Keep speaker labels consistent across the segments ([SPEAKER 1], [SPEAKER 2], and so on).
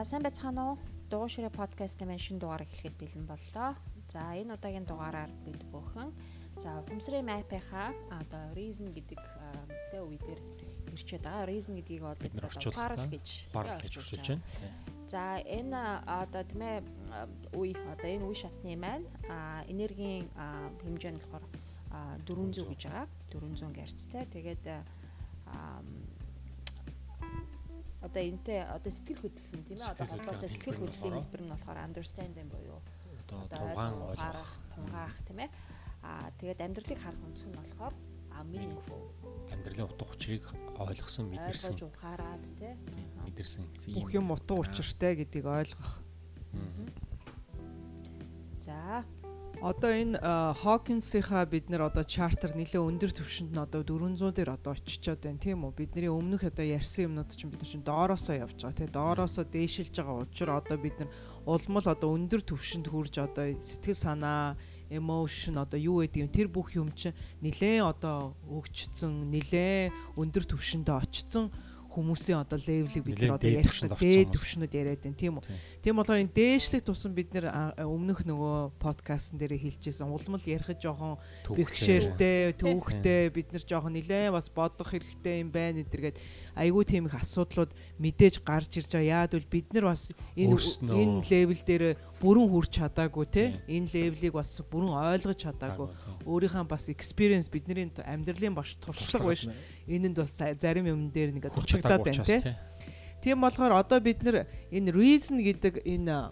[SPEAKER 1] За сайн байцгаана уу? Дугуй ширээ подкастын маань шинэ дугаар эхлэхэд бэлэн боллоо. За энэ удаагийн дугаараар бид бүхэн за Humsray Map-ийнхаа одоо Reason гэдэг тэ үе дээр ирчээд байгаа. Reason гэдгийг одоо
[SPEAKER 2] бид ухаарл гэж ухаарл гэж хүсэж байна.
[SPEAKER 1] За энэ одоо тийм ээ үе одоо энэ үе шатны маань энергийн хэмжээ нь болохоор 400 гэж байгаа. 400 герцтэй. Тэгээд одоо энтэй одоо сэтгэл хөдлөл нь тийм ээ одоо холбоотой сэтгэл хөдлөлийн хэлбэр нь болохоор understanding буюу.
[SPEAKER 2] Одоо тунгаан ойлгох
[SPEAKER 1] тунгаах тийм ээ. Аа тэгээд амьдралыг харах үндэс нь болохоор meaningful.
[SPEAKER 2] Амьдралын утга учирыг ойлгосон мэдэрсэн.
[SPEAKER 1] Ухаарад тийм
[SPEAKER 2] мэдэрсэн.
[SPEAKER 3] Бүх юм. утга учиртай гэдгийг ойлгох.
[SPEAKER 1] За
[SPEAKER 3] Одоо энэ Hawkins-ийнхаа бид нэр одоо чартер нэлээ өндөр түвшинд нь одоо 400 дээр одоо очичоод байна тийм үү? Бидний өмнөх одоо ярьсан юмнууд чинь бид нар чинь доороосоо явж байгаа тийм доороосоо дээшилж байгаа учраас одоо бид нар улмал одоо өндөр түвшинд хүрж одоо сэтгэл санаа emotion одоо юу гэдэг юм тэр бүх юм чинь нэлээ одоо өгчсөн нэлээ өндөр түвшиндээ очсон хүмүүсийн одоо левелийг бид нар одоо ярих дээд төвшнүүд яриад байна. Тийм үү. Тийм. Болохоор энэ дээшлэх тусам бид нэр өмнөх нөгөө подкастн дээр хэлжсэн. Улмал ярих жоохон бэхшээртэй төвхтэй бид нар жоохон нилээн бас бодох хэрэгтэй юм байна гэдэргээд айгүй тийм их асуудлууд мэдээж гарч ирж байгаа. Яад бол бид нар бас энэ энэ левел дээр бүрэн хүрч чадаагүй те энэ левелийг бас бүрэн ойлгож чадаагүй. Өөрийнхөө бас experience бидний амьдралын баш туршлага биш. Энэнд бас зарим юм дээр нэгэ дурчигдаад байна те. Тийм болохоор одоо бид нар энэ reason гэдэг энэ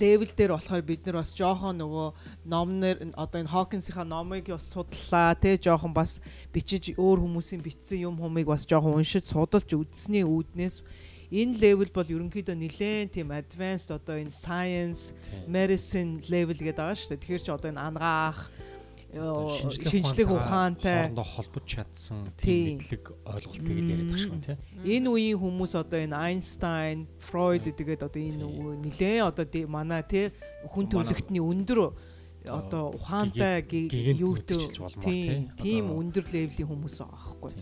[SPEAKER 3] левел дээр болохоор бид нар бас жоохон нөгөө номнэр одоо энэ Hawkins-ийнхаа номыг бас судлаа тий жоохон бас бичиж өөр хүмүүсийн бичсэн юм хумыг бас жоохон уншиж судалж үзсний үүднээс энэ левел бол ерөнхийдөө нэлээд тийм advanced одоо энэ science medicine level гэдэг байгаа шүү дээ. Тэгэхээр чи одоо энэ ангаах шинжлэх ухаантай
[SPEAKER 2] холбож чадсан тийм мэдлэг ойлголтыг л яриад байгаа шүү тийм.
[SPEAKER 3] Энэ үеийн хүмүүс одоо энэ Einstein, Freud гэдэг одоо энэ нилээ. Одоо манай тий хүн төрөлхтний өндөр одоо ухаантай юутэй тийм тийм өндөр левлийн хүмүүс байгаа байхгүй.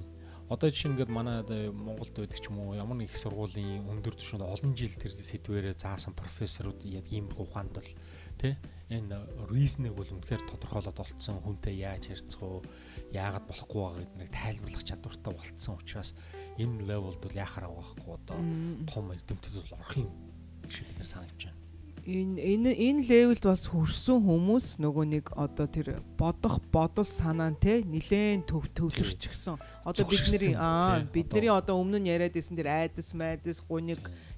[SPEAKER 2] Одоо жишээ ингээд манай Монголд байдаг ч юм уу ямар нэг их сургуулийн өндөр түвшинд олон жил тэр сэдвэрээ заасан профессорууд яг ийм ухаанд л тий энэ reason-ыг бол үнэхээр тодорхойлоод олцсон хүнтэй яаж харьцах уу яагаад болохгүй байгаа гэдгийг тайлбарлах чадвартай болцсон учраас энэ левелд бол яхаар авахгүй одоо. Том эрдэмтэд бол орох юм шиг бид нар санагдаж байна.
[SPEAKER 3] Энэ энэ энэ левелд бас хүрсэн хүмүүс нөгөө нэг одоо тэр бодох бодол санаа нь те нилээн төв төвлөрчихсөн. Одоо бидний аа бидний одоо өмнө нь яриад исэн тэр айдас майдас гуниг Тэ тэр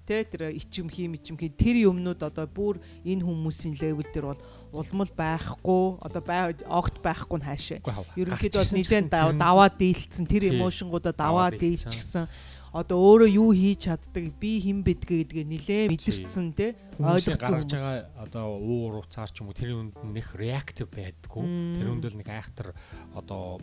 [SPEAKER 3] ичим хим ичим хий тэр юмнууд одоо бүр энэ хүмүүсийн левел дээр бол улмал байхгүй одоо бай огт байхгүй нь хаашаа. Ерөнхийдөө бол нэгэн даваа дийлцсэн тэр эмошингуудаа даваа дийлчихсэн. Одоо өөрөө юу хийж чаддаг би хэн бидгээ гэдгээ нилээ мэдэрсэн те
[SPEAKER 2] ойлгоцсон гарч байгаа одоо уур уцаар ч юм уу тэр үнд нэх реактив байдггүй тэр үнд л нэг айхтар одоо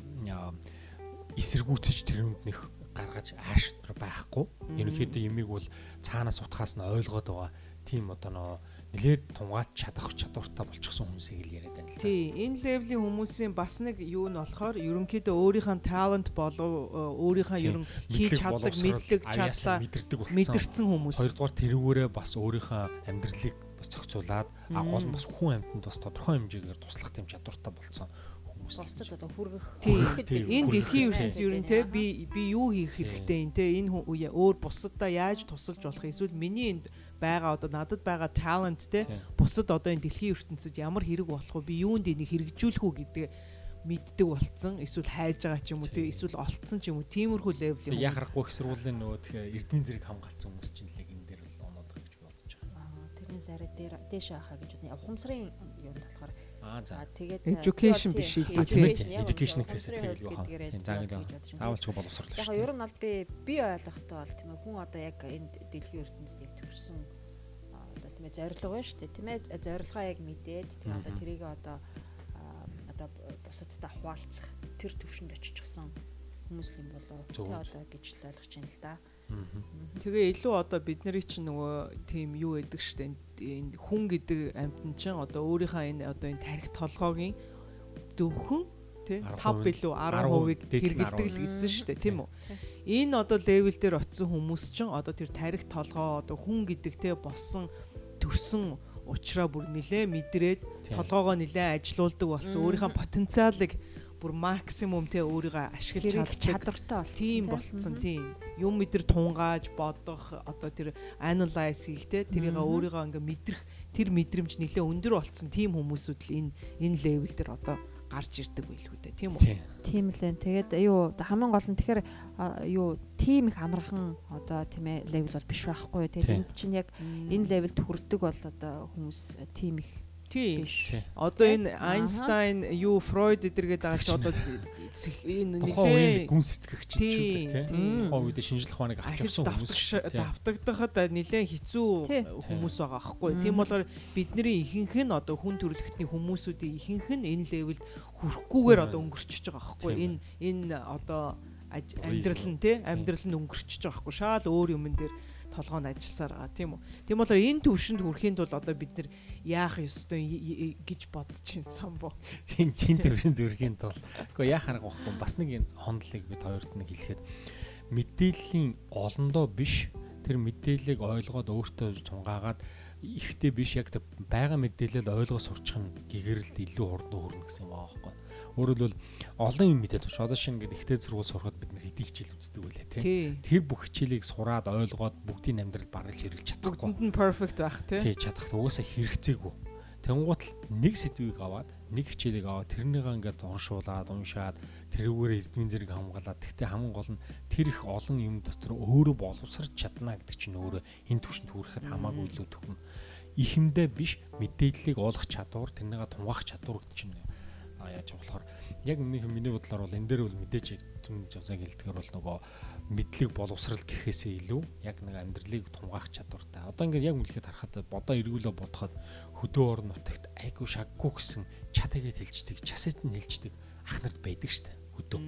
[SPEAKER 2] эсэргүүцэж тэр үнд нэх гаргаж ааштай байхгүй. Ерөнхийдөө ямиг бол цаанаас утгаас нь ойлгоод байгаа. Тийм одоо нөө нэлээд тунгааж чадах чадвартай болчихсон хүмүүсийг л яриад байна л
[SPEAKER 3] да. Тий, энэ левлийн хүмүүсийн бас нэг юу нь болохоор ерөнхийдөө өөрийнхөө талент болов өөрийнхөө ерөн хийж чаддаг мэдлэг чадлаа мэдэрсэн хүмүүс.
[SPEAKER 2] Хоёрдугаар тэрүүгээрээ бас өөрийнхөө амьдралыг бас зохицуулаад а гол нь бас хүн амьтанд бас тодорхой хэмжээгээр туслах тийм чадвартай болсон
[SPEAKER 1] бусдад одоо хүргэх.
[SPEAKER 3] Энэ дэлхийн ертөнц ер нь те? Би би юу хийх хэрэгтэй энэ те? Энэ өөр бусадаа яаж тусалж болох эсвэл миний энд байгаа одоо надад байгаа талент те? Бусад одоо энэ дэлхийн ертөнцид ямар хэрэг болох вэ? Би юунд энийг хэрэгжүүлэх үү гэдэг мэддэг болцсон эсвэл хайж байгаа ч юм уу те? Эсвэл олцсон ч юм уу? Тиймэрхүү левлийн
[SPEAKER 2] яхахгүй их сургуулийн нөгөө тэгэхээр эрдмийн зэрэг хамгаалсан хүмүүс чинь л энэ дээр бол оноод байгаа гэж бодож байгаа.
[SPEAKER 1] Тэрнээс арай дээр дээш ахаа гэж бодно. Ухамсарын юунд болохоор
[SPEAKER 2] Аа за.
[SPEAKER 1] Тэгээд
[SPEAKER 3] education биш илүү
[SPEAKER 2] тийм education гэхээс тэгэл хаа. Тийм заавал заавал ч боловсрол
[SPEAKER 1] шүү. Яг ер нь бол би би ойлгохтой бол тийм ээ хүн одоо яг энэ дэлхийн ертөнцид яг төрсэн одоо тийм ээ зорилго байна шүү дээ. Тийм ээ зорилгоо яг мэдээд тийм одоо тэрийг одоо одоо бусадтай хуваалцах тэр төвшөнд очихсон хүмүүс юм болоо тий одоо гэж л ойлгож байна л да.
[SPEAKER 3] Тэгээ илүү одоо бид нарыг чинь нөгөө тийм юу гэдэг штэ энэ хүн гэдэг амьтан чинь одоо өөрийнхөө энэ одоо энэ тарих толгойн дөвхөн тий 5 билүү 10%-ыг хэрэгэлдэг л гэсэн штэ тийм үү. энэ одоо левел дээр очисон хүмүүс чинь одоо тэр тарих толгоо одоо хүн гэдэг те болсон төрсөн учраа бүр нилээ мэдрээд толгоогоо нилээ ажилуулдаг болсон өөрийнхөө потенциалыг бүр максимум те өөрийгөө ашиглаж
[SPEAKER 1] чадвартай болсон.
[SPEAKER 3] Тийм болцсон тийм. Юм мэдэр тунгааж бодох одоо тэр analyze хийх те тэрийг өөрийгөө ингээ мэдрэх тэр мэдрэмж нэлээ өндөр болцсон тийм хүмүүсүүд л энэ энэ левел дээр одоо гарч ирдэг байлгүй дээ. Тийм үү?
[SPEAKER 1] Тийм л энэ. Тэгээд юу хамгийн гол нь тэгэхээр юу тийм их амархан одоо тийм ээ левел бол биш байхгүй. Тэгээд энд чинь яг энэ левелд хүрдэг бол одоо хүмүүс тийм их
[SPEAKER 3] Тийм. Одоо энэ Einstein юу Freud эдэргээд байгаа ч одоо энэ
[SPEAKER 2] нэлээ гүн сэтгэгч ч үү тийм. Тухайн үед шинжлэх ухааныг авч явсан хүмүүс
[SPEAKER 3] давтагдахад нэлээ хэцүү хүмүүс байгаа аахгүй. Тийм болохоор бидний ихэнх нь одоо хүн төрөлхтний хүмүүсүүдийн ихэнх нь энэ левелд хүрэхгүйгээр одоо өнгөрчихөж байгаа аахгүй. Энэ энэ одоо амьдрал нь тий амьдрал нь өнгөрчихөж байгаа аахгүй. Шаал өөр юмн дээр толгоонд ажилласаар байгаа тийм үү. Тийм болохоор энэ төвшөнд хүрэхийн тулд одоо бид нэр яах ёстой гэж бодож байна самбо.
[SPEAKER 2] Энэ чин төвшөнд хүрэхийн тулд үгүй яах арга байхгүй бас нэг энэ хондлыг бид хоёрт нэг хэлэхэд мэдээллийн олондоо биш тэр мэдээллийг ойлгоод өөртөө цунгаагаад ихтэй биш яг тэр байгаа мэдээлэл ойлгож сурчих нь гэгэрэл илүү хурдан хүрнэ гэсэн юм байгаа хэлбэл олон юм мэдээд байна. Одоо шинэ ингээд ихтэй зэргүүл сурахад бид нар хэдий хичээл үздэг үлээ тий. Тэр бүх хичээлийг сураад ойлгоод бүгдийн амьдралд баргалж хэрэглэж чадахгүй.
[SPEAKER 3] Бүгдэнд нь perfect байх тий.
[SPEAKER 2] Тий чадах угаасаа хэрэгцээгүй. Тэнгуут л нэг сэдвийг аваад нэг хичээлийг аваад тэрнийгээ ингээд уншуулад уншаад тэрүүгээр эдмийн зэрэг хамгаалаад тэгтээ хамгийн гол нь тэр их олон юм дотор өөрөө боловсрч чадна гэдэг чинь өөрөө энэ төвшөнд хүрэхэд хамаагүй илүү төхөн ихэндээ биш мэдээллийг олох чадвар тэрнийгээ тунгаах чадвар гэдэг чинь яаж болохоор яг миний миний бодлоор бол энэ дээр бол мэдээж түн жавзаг хэлдгээр бол нөгөө мэдлэг боловсрал гэхээсээ илүү яг нэг амьдралыг тунгаах чадвартай. Одоо ингээд яг үнэлэхэд харахад бодоо эргүүлээ бодоход хөдөө орон нутагт айгу шаггүй гэсэн чат игээд хэлждэг, часэд нь хэлждэг ах нарт байдаг штэ хөдөө.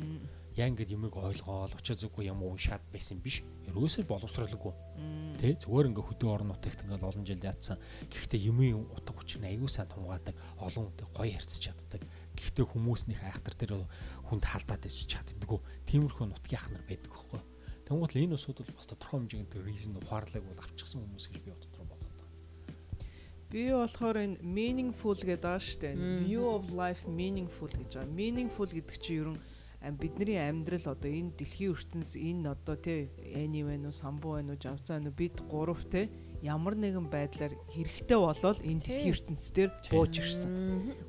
[SPEAKER 2] Яа ингээд юмыг ойлгоол, очоо зүггүй юм уншаад байсан биш. Ерөөсөө боловсралгүй. Тэ зүгээр ингээд хөдөө орон нутагт ингээд олон жил яатсан. Гэхдээ юмын утга учир нь айгу сайн тунгаадаг, олон хүнтэй гоё харьцаж чаддаг Гэхдээ хүмүүснийх айхтар дээр хүнд халдаад иж чаддггүй. Тиймэрхүү нутгийн ахнар байдаг байхгүй. Тэнгуут л энэ усуд бол бас тодорхой хэмжээнд тэр reason ухаарлыг бол авчихсан хүмүүс гэж би боддог бодоод байна.
[SPEAKER 3] Би болохоор энэ meaningful гэдэг аа штэ. View of life meaningful гэж байгаа. Meaningful гэдэг чинь ерөн бидний амьдрал одоо энэ дэлхийн ертөнц энэ одоо тий эни вэ нүү самбуу вэ нүү жавцаа нүү бид гурав тий ямар нэгэн байдлаар хэрэгтэй болол энэ дэлхийн ертөнцийн бууж ирсэн.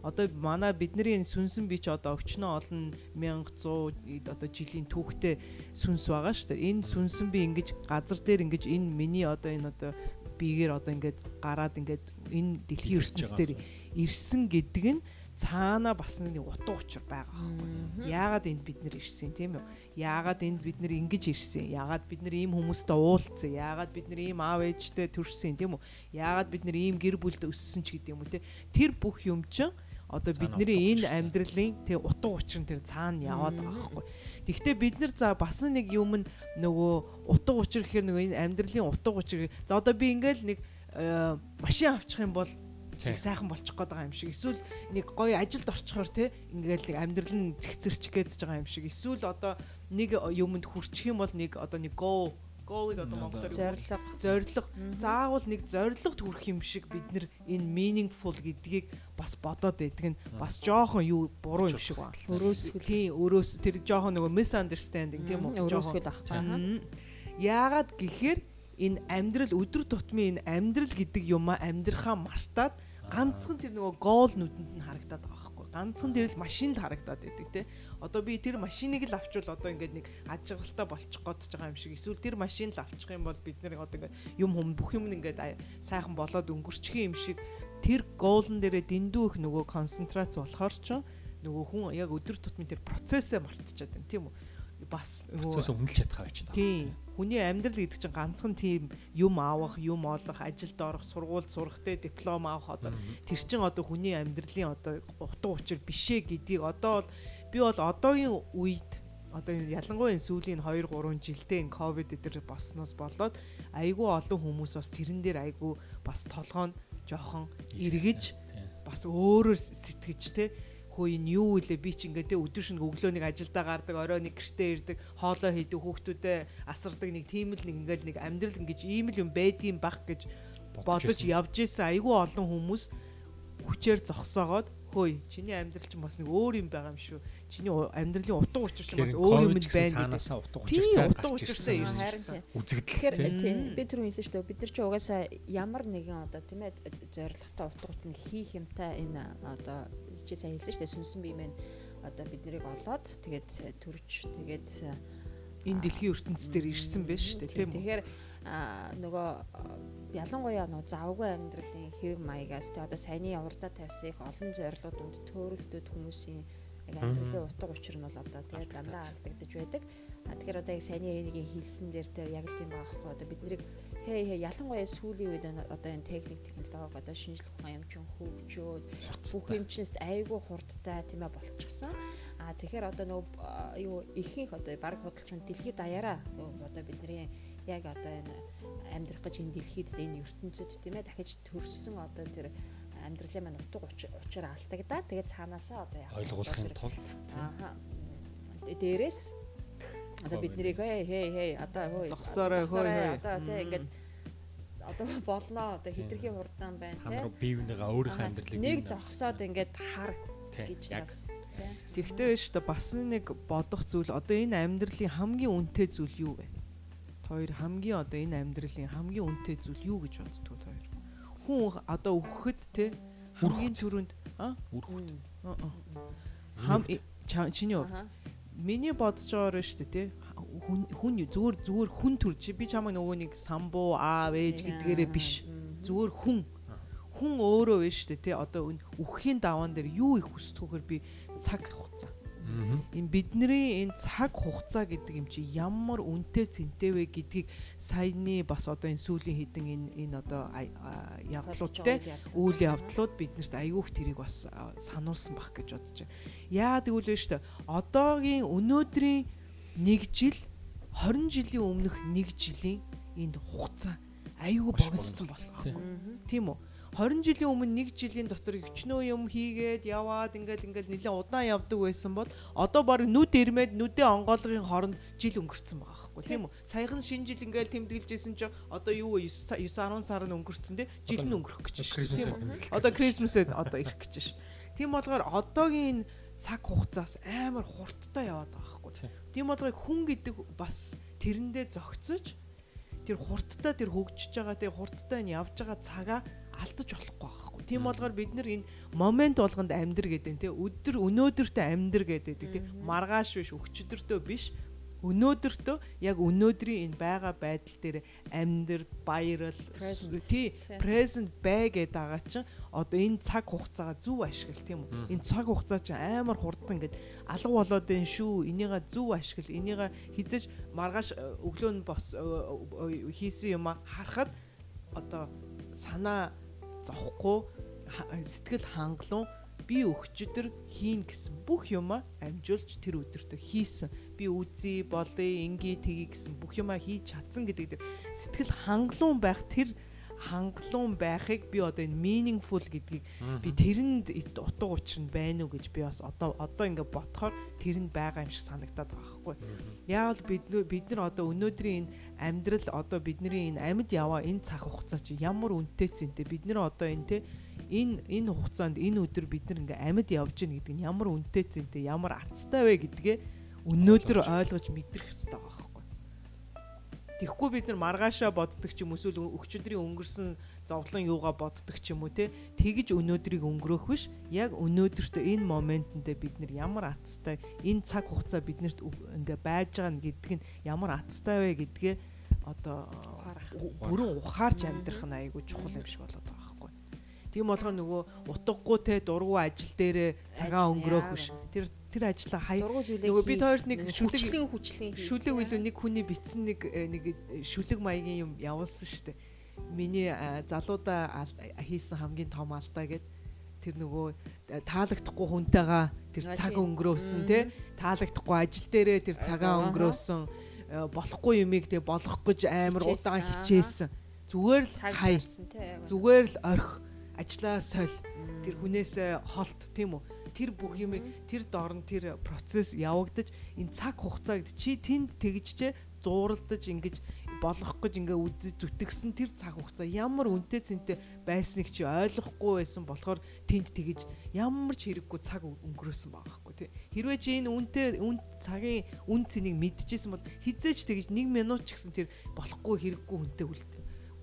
[SPEAKER 3] Одоо манай бидний энэ сүнсэн бич одоо өчнөө олон 1100 одоо жилийн түүхтэй сүнс байгаа шүү дээ. Энэ сүнсэн би ингэж газар дээр ингэж энэ миний одоо энэ одоо биеэр одоо ингээд гараад ингээд энэ дэлхийн ертөнцийн ирсэн гэдэг нь цаана бас нэг утга учир байгаа байхгүй. Яагаад энд бид нар ирсэн тийм үү? Яагаад энд бид нар ингэж ирсэн? Яагаад бид нар ийм хүмүүстэй уулзсан? Яагаад бид нар ийм аав ээжтэй төрсөн тийм үү? Яагаад бид нар ийм гэр бүлд өссөн ч гэдэг юм уу те? Тэр бүх юм чинь одоо бидний энэ амьдралын тэг утга учир нь тэр цаана яваад байгаа байхгүй. Тэгвэл бид нар за бас нэг юм нөгөө утга учир гэхээр нөгөө энэ амьдралын утга учир. За одоо би ингээл нэг э, машин авчих юм бол нэг сайхан болчих гээд байгаа юм шиг. Эсвэл нэг гоё ажилд орчхоор те ингээл нэг амьдрал нь зэгцэрч гээд байгаа юм шиг. Эсвэл одоо нэг юмд хүрчих юм бол нэг одоо нэг go гоолыг одоо монголоор
[SPEAKER 1] зориг
[SPEAKER 3] зориг заавал нэг зоригт хүрэх юм шиг бид нар энэ meaningful гэдгийг бас бодоод байдаг нь бас жоохон юу буруу юм шиг байна.
[SPEAKER 1] Өрөөсгөл.
[SPEAKER 3] Тийм өрөөс тэр жоохон нөгөө misunderstanding тийм үү?
[SPEAKER 1] Өрөөсгөл ах.
[SPEAKER 3] Яагаад гэхээр энэ амьдрал өдөр тутмын энэ амьдрал гэдэг юмаа амьдрахаа мартаад ганцхан тэр нөгөө гол нүдэнд нь харагдаад байгаа байхгүй. Ганцхан тэр л машин л харагдаад байдаг те. Одоо би тэр машиныг л авчвал одоо ингээд нэг ажиглалтай болчих гээд байгаа юм шиг эсвэл тэр машин л авчих юм бол бид нар одоо ингээд юм хүм бүх юм ингээд сайхан болоод өнгөрчих юм шиг тэр гоолн дээрээ дэндүү их нөгөө концентрац болохоор ч нөгөө хүн яг өдөр тутмын тэр процессээ мартчихад байна. Тийм үү бас
[SPEAKER 2] процесс өмнөлж чадхаа байж
[SPEAKER 3] байгаа. Тийм. Хүний амьдрал гэдэг чинь ганцхан тийм юм авах, юм олох, ажилд орох, сургуульд сурахтэй диплом авах одоо тэр чин одоо хүний амьдралын одоо утга учир бишээ гэдгийг одоо бол би бол одоогийн үед одоо ялангуяа энэ сүүлийн 2 3 жилдээ энэ ковид дээр болсноос болоод айгүй олон хүмүүс бас тэрэн дээр айгүй бас толгоо нь жоохон эргэж бас өөрөөр сэтгэж те хөө энэ юу илээ би чи ингээд те өдөр шинэ өглөөнийг ажилдаа гардаг орой нэг гэртээ ирдэг хоолоо хийдэг хүүхдүүдээ асардаг нэг тийм л нэг ингээд нэг амьдрал ингэж ийм л юм байдгийн бах гэж бодож явж исэн. Айгүй олон хүмүүс хүчээр зогсоогоод хөөе чиний амьдрал чинь бас нэг өөр юм байгаа юм шүү. Чиний амьдралын утга учир чинь бас өөр юм байна.
[SPEAKER 2] Цаанаасаа утга учиртай
[SPEAKER 3] утга учирсан ирсэн.
[SPEAKER 2] Үзэгдэл
[SPEAKER 1] тийм би түрүү хэлсэн шүү дээ. Бид нар ч угаасаа ямар нэгэн одоо тийм ээ зоригтой утга учир хийх юмтай энэ одоо чи сайн хэлсэн шүү дээ. Сүнсэн бие мэн одоо бид нарыг олоод тэгээд төрж тэгээд
[SPEAKER 3] энэ дэлхийн ертөнцийн дээр ирсэн байж шүү дээ тийм үү.
[SPEAKER 1] Тэгэхээр нөгөө ялангуяа нөгөө завгүй амьдралын хэв маягаас тэ одоо саяны урдаа тавьсан их олон зорилгод үнд төөрөлтөд хүмүүсийн яг амьдралын утга учир нь бол одоо тэгээ дандаа алдагдаж байдаг. А тэгэхээр одоо яг саяны энийг хэлсэн дээр тэр яг л тийм байгаа хгүй одоо бид нарыг хээ хээ ялангуяа сүүлийн үед одоо энэ техник технологи одоо шинжлэх ухаан юм чин хөгжөөд бүх юм чинь айгүй хурдтай тийм ээ болчихсон. А тэгэхээр одоо нөгөө юу ихэнх одоо баг худалчуун дэлхийд даяараа одоо бидний яг одоо энэ амьдрах гэж энэ дэлхийд энэ ертөнцид тийм ээ дахиж төрсөн одоо тэр амьдралын маань утга учир алдагдаад тэгээд цаанаасаа одоо яг
[SPEAKER 2] ойлгуулахын тулд
[SPEAKER 1] аа дээрээс одоо бид нэрийг хей хей хей одоо хөөе.
[SPEAKER 3] Зогсоорой хөөе
[SPEAKER 1] одоо тийм ингээд одоо болноо одоо хитрхийн хурдан байна
[SPEAKER 2] тийм нар биевнийгаа өөрийнхөө амьдралыг
[SPEAKER 1] нэг зогсоод ингээд хар гэж бас
[SPEAKER 3] Тэгтээ биш та бас нэг бодох зүйл одоо энэ амьдралын хамгийн үнэтэй зүйл юу вэ? Хоёр хамгийн одоо энэ амьдралын хамгийн үнэтэй зүйл юу гэж боддгоо та хоёр. Хүн одоо өгөхөд те хамгийн түрүүнд а?
[SPEAKER 2] Үрхөд.
[SPEAKER 3] Хам чиний хувьд? Миний бодож байгаагаар шүү дээ те хүн хүн зүгээр зүгээр хүн төр чи би чамаа нөгөө нэг самбуу аав ээж гэдгээрээ биш. Зүгээр хүн. Хүн өөрөө биш шүү дээ те одоо үхэхийн даваан дээр юу их хүсдгүүхээр би цаг Энэ бидний энэ цаг хугацаа гэдэг юм чи ямар үнэтэй цэнтэй вэ гэдгийг саяны бас одоо энэ сүүлийн хідэн энэ энэ одоо явдлууд те үйл явдлууд биднэрт айгүйх тэрийг бас сануулсан бах гэж бодож байна. Яа тэгвэл вэ штэ одоогийн өнөөдрийн нэг жил 20 жилийн өмнөх нэг жилийн энд хугацаа айгүй богиноцсон болсон. Тийм үү? 20 жилийн өмнө нэг жилийн дотор өчнөө юм хийгээд яваад ингээл ингээл нэлээд удаан явдаг байсан бол одоо баг нүд ирмээд нүдээ онгоолгын хооронд жил өнгөрцөн байгаа байхгүй тийм үү? Саяхан шинэ жил ингээл тэмдэглэжсэн чи одоо юу 9 9 10 сар нь өнгөрцөн тий жил нь өнгөрөх гэж
[SPEAKER 2] байна
[SPEAKER 3] одоо крисмасэд одоо ирэх гэж байна тийм болгоор одоогийн цаг хугацаас амар хурдтай яваад байгаа байхгүй. Тийм болгоо хүн гэдэг бас тэрэндээ зөгцөж тэр хурдтай тэр хөгжиж байгаа тэр хурдтай нь явж байгаа цагаа алдаж болохгүй байхгүй. Тийм болгоор бид нар энэ момент болгонд амьдр гэдэг нь тий өдөр өнөөдөртөө амьдр гэдэг тий маргааш биш өчигдөртөө биш өнөөдөртөө яг өнөөдрийн энэ байгаа байдал дээр амьдр баярал тий present бай гэдэг байгаа чинь одоо энэ цаг хугацаагаа зөв ашигла тийм үү? Энэ цаг хугацаа чинь амар хурдан ингээд алга болоод байна шүү. Энийга зөв ашигла энийга хизэж маргааш э, өглөө нь бос э, э, хийсэн юм харахад одоо санаа зовхгүй сэтгэл хангалуун би өгчөдөр хийн гэсэн бүх юма амжуулж тэр өдөртөө хийсэн. Би үзье, болъё, ингээ тгий гэсэн бүх юма хийж чадсан гэдэг дээр сэтгэл хангалуун байх тэр хангалуун байхыг би одоо энэ meaningful гэдгийг би тэрэнд утга учир нь байна уу гэж би бас одоо одоо ингээ бодохоор тэрэнд байгаа юм шиг санагдаад байгаа байхгүй. Яавал бид бид нар одоо өнөөдрийн энэ амьдрал одоо бидний энэ амьд яваа энэ цаг хугацаа чи ямар үнэтэй зэнтэй. Бид нар одоо энэ те энэ энэ хугацаанд энэ өдөр бид нар ингээ амьд явж гин гэдэг нь ямар үнэтэй зэнтэй ямар атцтай вэ гэдгээ өнөөдөр ойлгож мэдрэх хэрэгтэй байгаа Тэгэхгүй бид нар маргаашаа боддог ч юм эсвэл өчигдрийн өнгөрсөн зовлон юугаа боддог ч юм уу те тэгж өнөөдрийг өнгөрөөх биш. Яг өнөөдөртөө энэ моментэндээ бид нар ямар атцтай энэ цаг хугацаа биднэрт ингээ байж байгаа гэдг нь ямар атцтай вэ гэдгээ одоо бүрэн ухаарч амьдрах нь айгүй чухал юм шиг болоод байгаа байхгүй. Тийм болгоо нөгөө утгагүй те дургу ажил дээрээ цагаа өнгөрөөх биш. Тэр тэр ажлаа хай нөгөө бид хоёрт нэг
[SPEAKER 1] шүлэг хүчлийн
[SPEAKER 3] шүлэг илүү нэг хүний битсэн нэг э, нэг шүлэг маягийн юм явуулсан шүү дээ. Миний залуудаа хийсэн хамгийн том алдаа гэд тэр нөгөө э, таалагдахгүй хүнтэйгээ тэр цаг өнгөрөөсөн тий таалагдахгүй ажил дээрээ тэр цагаа өнгөрөөсөн. э, болохгүй юмыг тэг болгох гэж амар удаан хичээсэн. Зүгээр л хай зүгээр л орх. Ажлаа соль. Тэр хүнээсээ холт тийм үү? Тэр бүх юм тэр доор нь тэр процесс явагдаж энэ цаг хугацаа гэдэг чи тэнд тэгжчээ зууралдаж ингэж болгох гэж ингээ үзэж зүтгэсэн тэр цаг хугацаа ямар үнэтэй цэнтэй байсныг чи ойлгохгүй байсан болохоор тэнд тэгэж ямар ч хэрэггүй цаг өнгөрөөсөн байгаа хгүй тий. Хэрвээ чи энэ үнэтэй үн цагийн үн цэнийг мэдчихсэн бол хизээч тэгэж 1 минут ч гэсэн тэр болохгүй хэрэггүй үнэтэй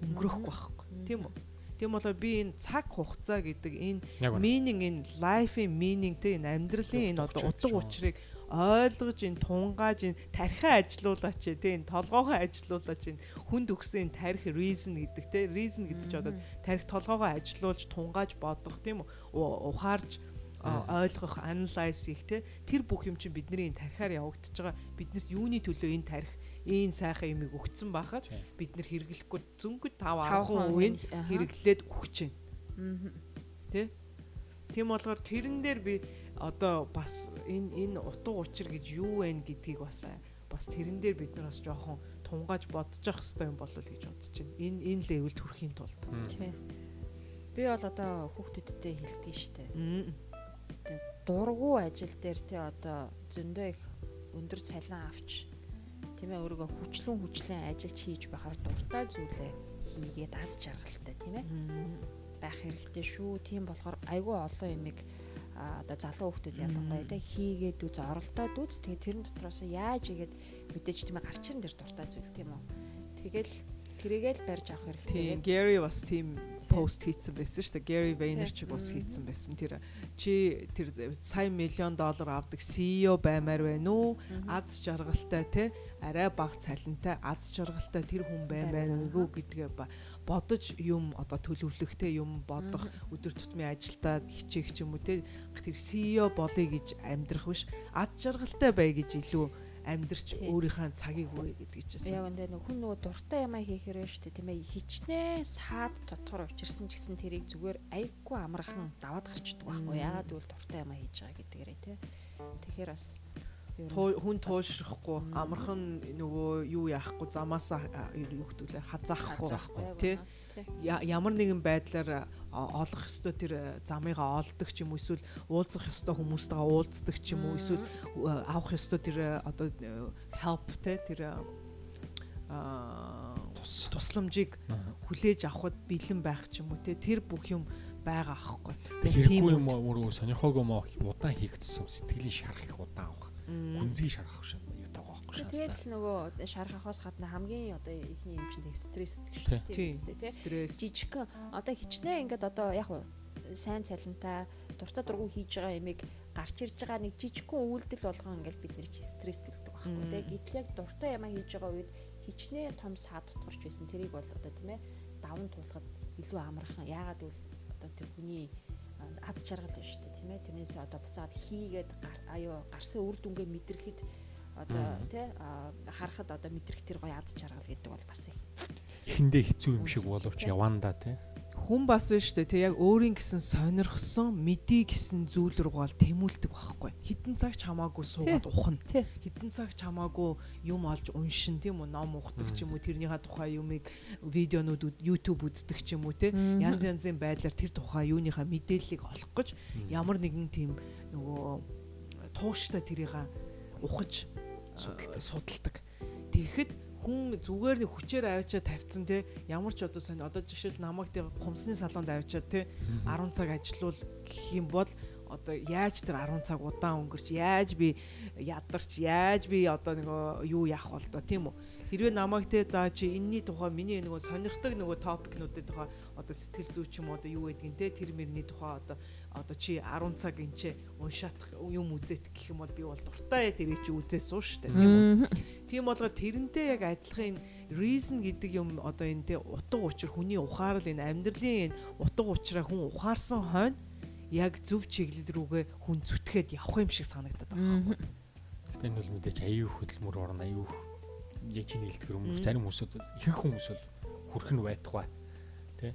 [SPEAKER 3] өнгөрөхгүй байхгүй тийм үү? Тийм болоо би энэ цаг хугацаа гэдэг энэ meaning энэ life-ийн meaning тэ энэ амьдралын энэ одоо утга учирыг ойлгож энэ тунгааж энэ тархиа ажилуулаач тийм толгоогоо ажилуулаач энэ хүнд өгсөн тарих reason гэдэг те reason гэдэг чи одоо тарих толгоогоо ажилуулж тунгааж бодох тийм ухаарж ойлгох analyze хийх те тэр бүх юм чинь бидний энэ тархиар явагдаж байгаа биднэрт юуны төлөө энэ тарих энэ сайхан юмыг өгцөн байхад бид нэр хэрэглэхгүй зөнгөд 5 10 үеийн хэрэглээд өгч байна. Тэ? Тийм болохоор тэрэн дээр би одоо бас энэ энэ утга учир гэж юу вэ гэдгийг бас бас тэрэн дээр бид нар бас жоохон тунгааж бодож явах хэрэгтэй юм болов уу гэж бодож байна. Энэ энэ левелд хүрэхийн тулд.
[SPEAKER 1] Би бол одоо хүүхдүүдтэй хэлдэг штэ. Дургу ажил дээр те одоо зөндөө их өндөр цалин авч тийм ээ өөрийгөө хүчлэн хүчлэн ажиллаж хийж байхаар дуртай зүйлээ хийгээд аз жаргалтай тийм ээ байх хэрэгтэй шүү. Тийм болохоор айгүй олон юмыг одоо залуу хүмүүс ялангуяа те хийгээд үз оролдоод үз тэгээ тэрэн дотроос яаж игээд мэдээж тийм гарч ирэн дээр дуртай зүйл тийм үү? Тэгэл тэрийгэл барьж авах хэрэгтэй.
[SPEAKER 3] Тийм Gary бас тийм пост хийцэн байсан шүү дээ. Gary Vaynerchuk бас хийцэн байсан. Тэр чи тэр сая миллион доллар авдаг CEO баймаар байна уу? Аз жаргалтай те арай бага цалинтай аз жаргалтай тэр хүн баймаар уу гэдгээ бодож юм одоо төлөвлөхтэй юм бодох өдөр тутмын ажилдаа хичээх юм уу те тэр CEO болъё гэж амьдрах биш. Ад жаргалтай бай гэж илүү амьдрч өөрийнхөө цагийг өгье гэдэг чинь.
[SPEAKER 1] Яг энэ нэг хүн нөгөө дуртай юмаа хийхээр шүү дээ тийм ээ хичнээн саад дотор учирсан ч гэсэн тэрийг зүгээр айггүй амархан даваад гарчдаг байхгүй. Яагаад гэвэл дуртай юмаа хийж байгаа гэдгээрээ тий. Тэгэхээр бас
[SPEAKER 3] хүн туушрахгүй амархан нөгөө юу яахгүй замаасаа юу гэдүүлээ хазаахгүй. Тий ямар нэгэн байдлаар олох ёстой тэр замыгаа олдог ч юм уу эсвэл уулзах ёстой хүмүүстэйгээ уулздаг ч юм уу эсвэл авах ёстой тэр одоо help те тэр тусламжийг хүлээж авахд бэлэн байх ч юм уу те тэр бүх юм байгаа аахгүй.
[SPEAKER 2] Хэрэггүй юм өөрөө сонирхоогүй юм удаан хийгдсэн сэтгэлийн шарах их удаан авах гүнзгий шарах шин байхгүй шаастаа.
[SPEAKER 1] Тэгэл нөгөө шарахаас гадна хамгийн одоо ихний юм чинь стресс гэдэг
[SPEAKER 3] шүү дээ. Стресс.
[SPEAKER 1] Жижигхэн одоо хичнээн ингээд одоо яг сайн цалинтай дуртай дургу хийж байгаа ямиг гарч ирж байгаа нэг жижигхэн үйлдэл болгон ингээд бид нэр чи стресс төлдөг байхгүй тий. Гэтэл яг дуртай ямаа хийж байгаа үед хичнээн том саад тутгарч байсан. Тэрийг бол одоо тийм ээ даван туулахад илүү амархан. Яагаад гэвэл одоо тэр хүний аз жаргал нь шүү дээ тийм ээ тэрнээс одоо буцаад хийгээд аюу гарсан үр дүнгээ мэдрэхэд одоо тий харахад одоо мэдрэх тэр гоё аз жаргал гэдэг бол бас их.
[SPEAKER 2] Эхэндээ хэцүү юм шиг боловч яванда тий.
[SPEAKER 3] Хүн бас шүү дээ тий яг өөрийн гэсэн сонирхсон мэдий гэсэн зүйл рүү гал тэмүүлдэг байхгүй. Хитэн цаг ч хамаагүй суугаад ухна. Хитэн цаг ч хамаагүй юм олж уншин тийм үү? Ном ухдаг ч юм уу тэрнийхээ тухай юмыг видеонууд YouTube үздэг ч юм уу тий? Янз янзын байдлаар тэр тухай юуныхаа мэдээллийг олох гэж ямар нэгэн тийм нөгөө тууштай тэрийг ухаж судалдаг тэгэхэд хүн зүгээр нэг хүчээр авчиад тавьсан те. Ямар ч одоо сонь одоо жишээл намайг те хумсны салонд авчиад те 10 цаг ажиллавал гэх юм бол одоо яаж тэр 10 цаг удаан өнгөрч яаж би ядарч яаж би одоо нэг юу яах бол доо тийм үү? Хэрвээ намайг те за чи энэний тухай миний нөгөө сонирхдаг нөгөө топикнуудын тухай одоо сэтгэл зүйч юм одоо юу гэдгийг те тэр мөрний тухай одоо одоо чи 10 цаг энэ уншаат юм үзэт гэх юм бол би бол дуртай тэрийг чи үзээ суу штэ тийм үү. Тийм болгоо тэрнтэй яг адилхан reason гэдэг юм одоо энэ те утга учир хүний ухаарал энэ амьдралын энэ утга учираа хүн ухаарсан хойно яг зөв чиглэл рүүгээ хүн зүтгээд явах юм шиг санагдаад байгаа юм.
[SPEAKER 2] Гэтэ энэ бол мэдээж аюу хөдөлмөр орно аюу яг чиний хэлдгэр өмнөх зарим хүмүүсүүд ихэнх хүмүүс бол хүрх нь байтугай тий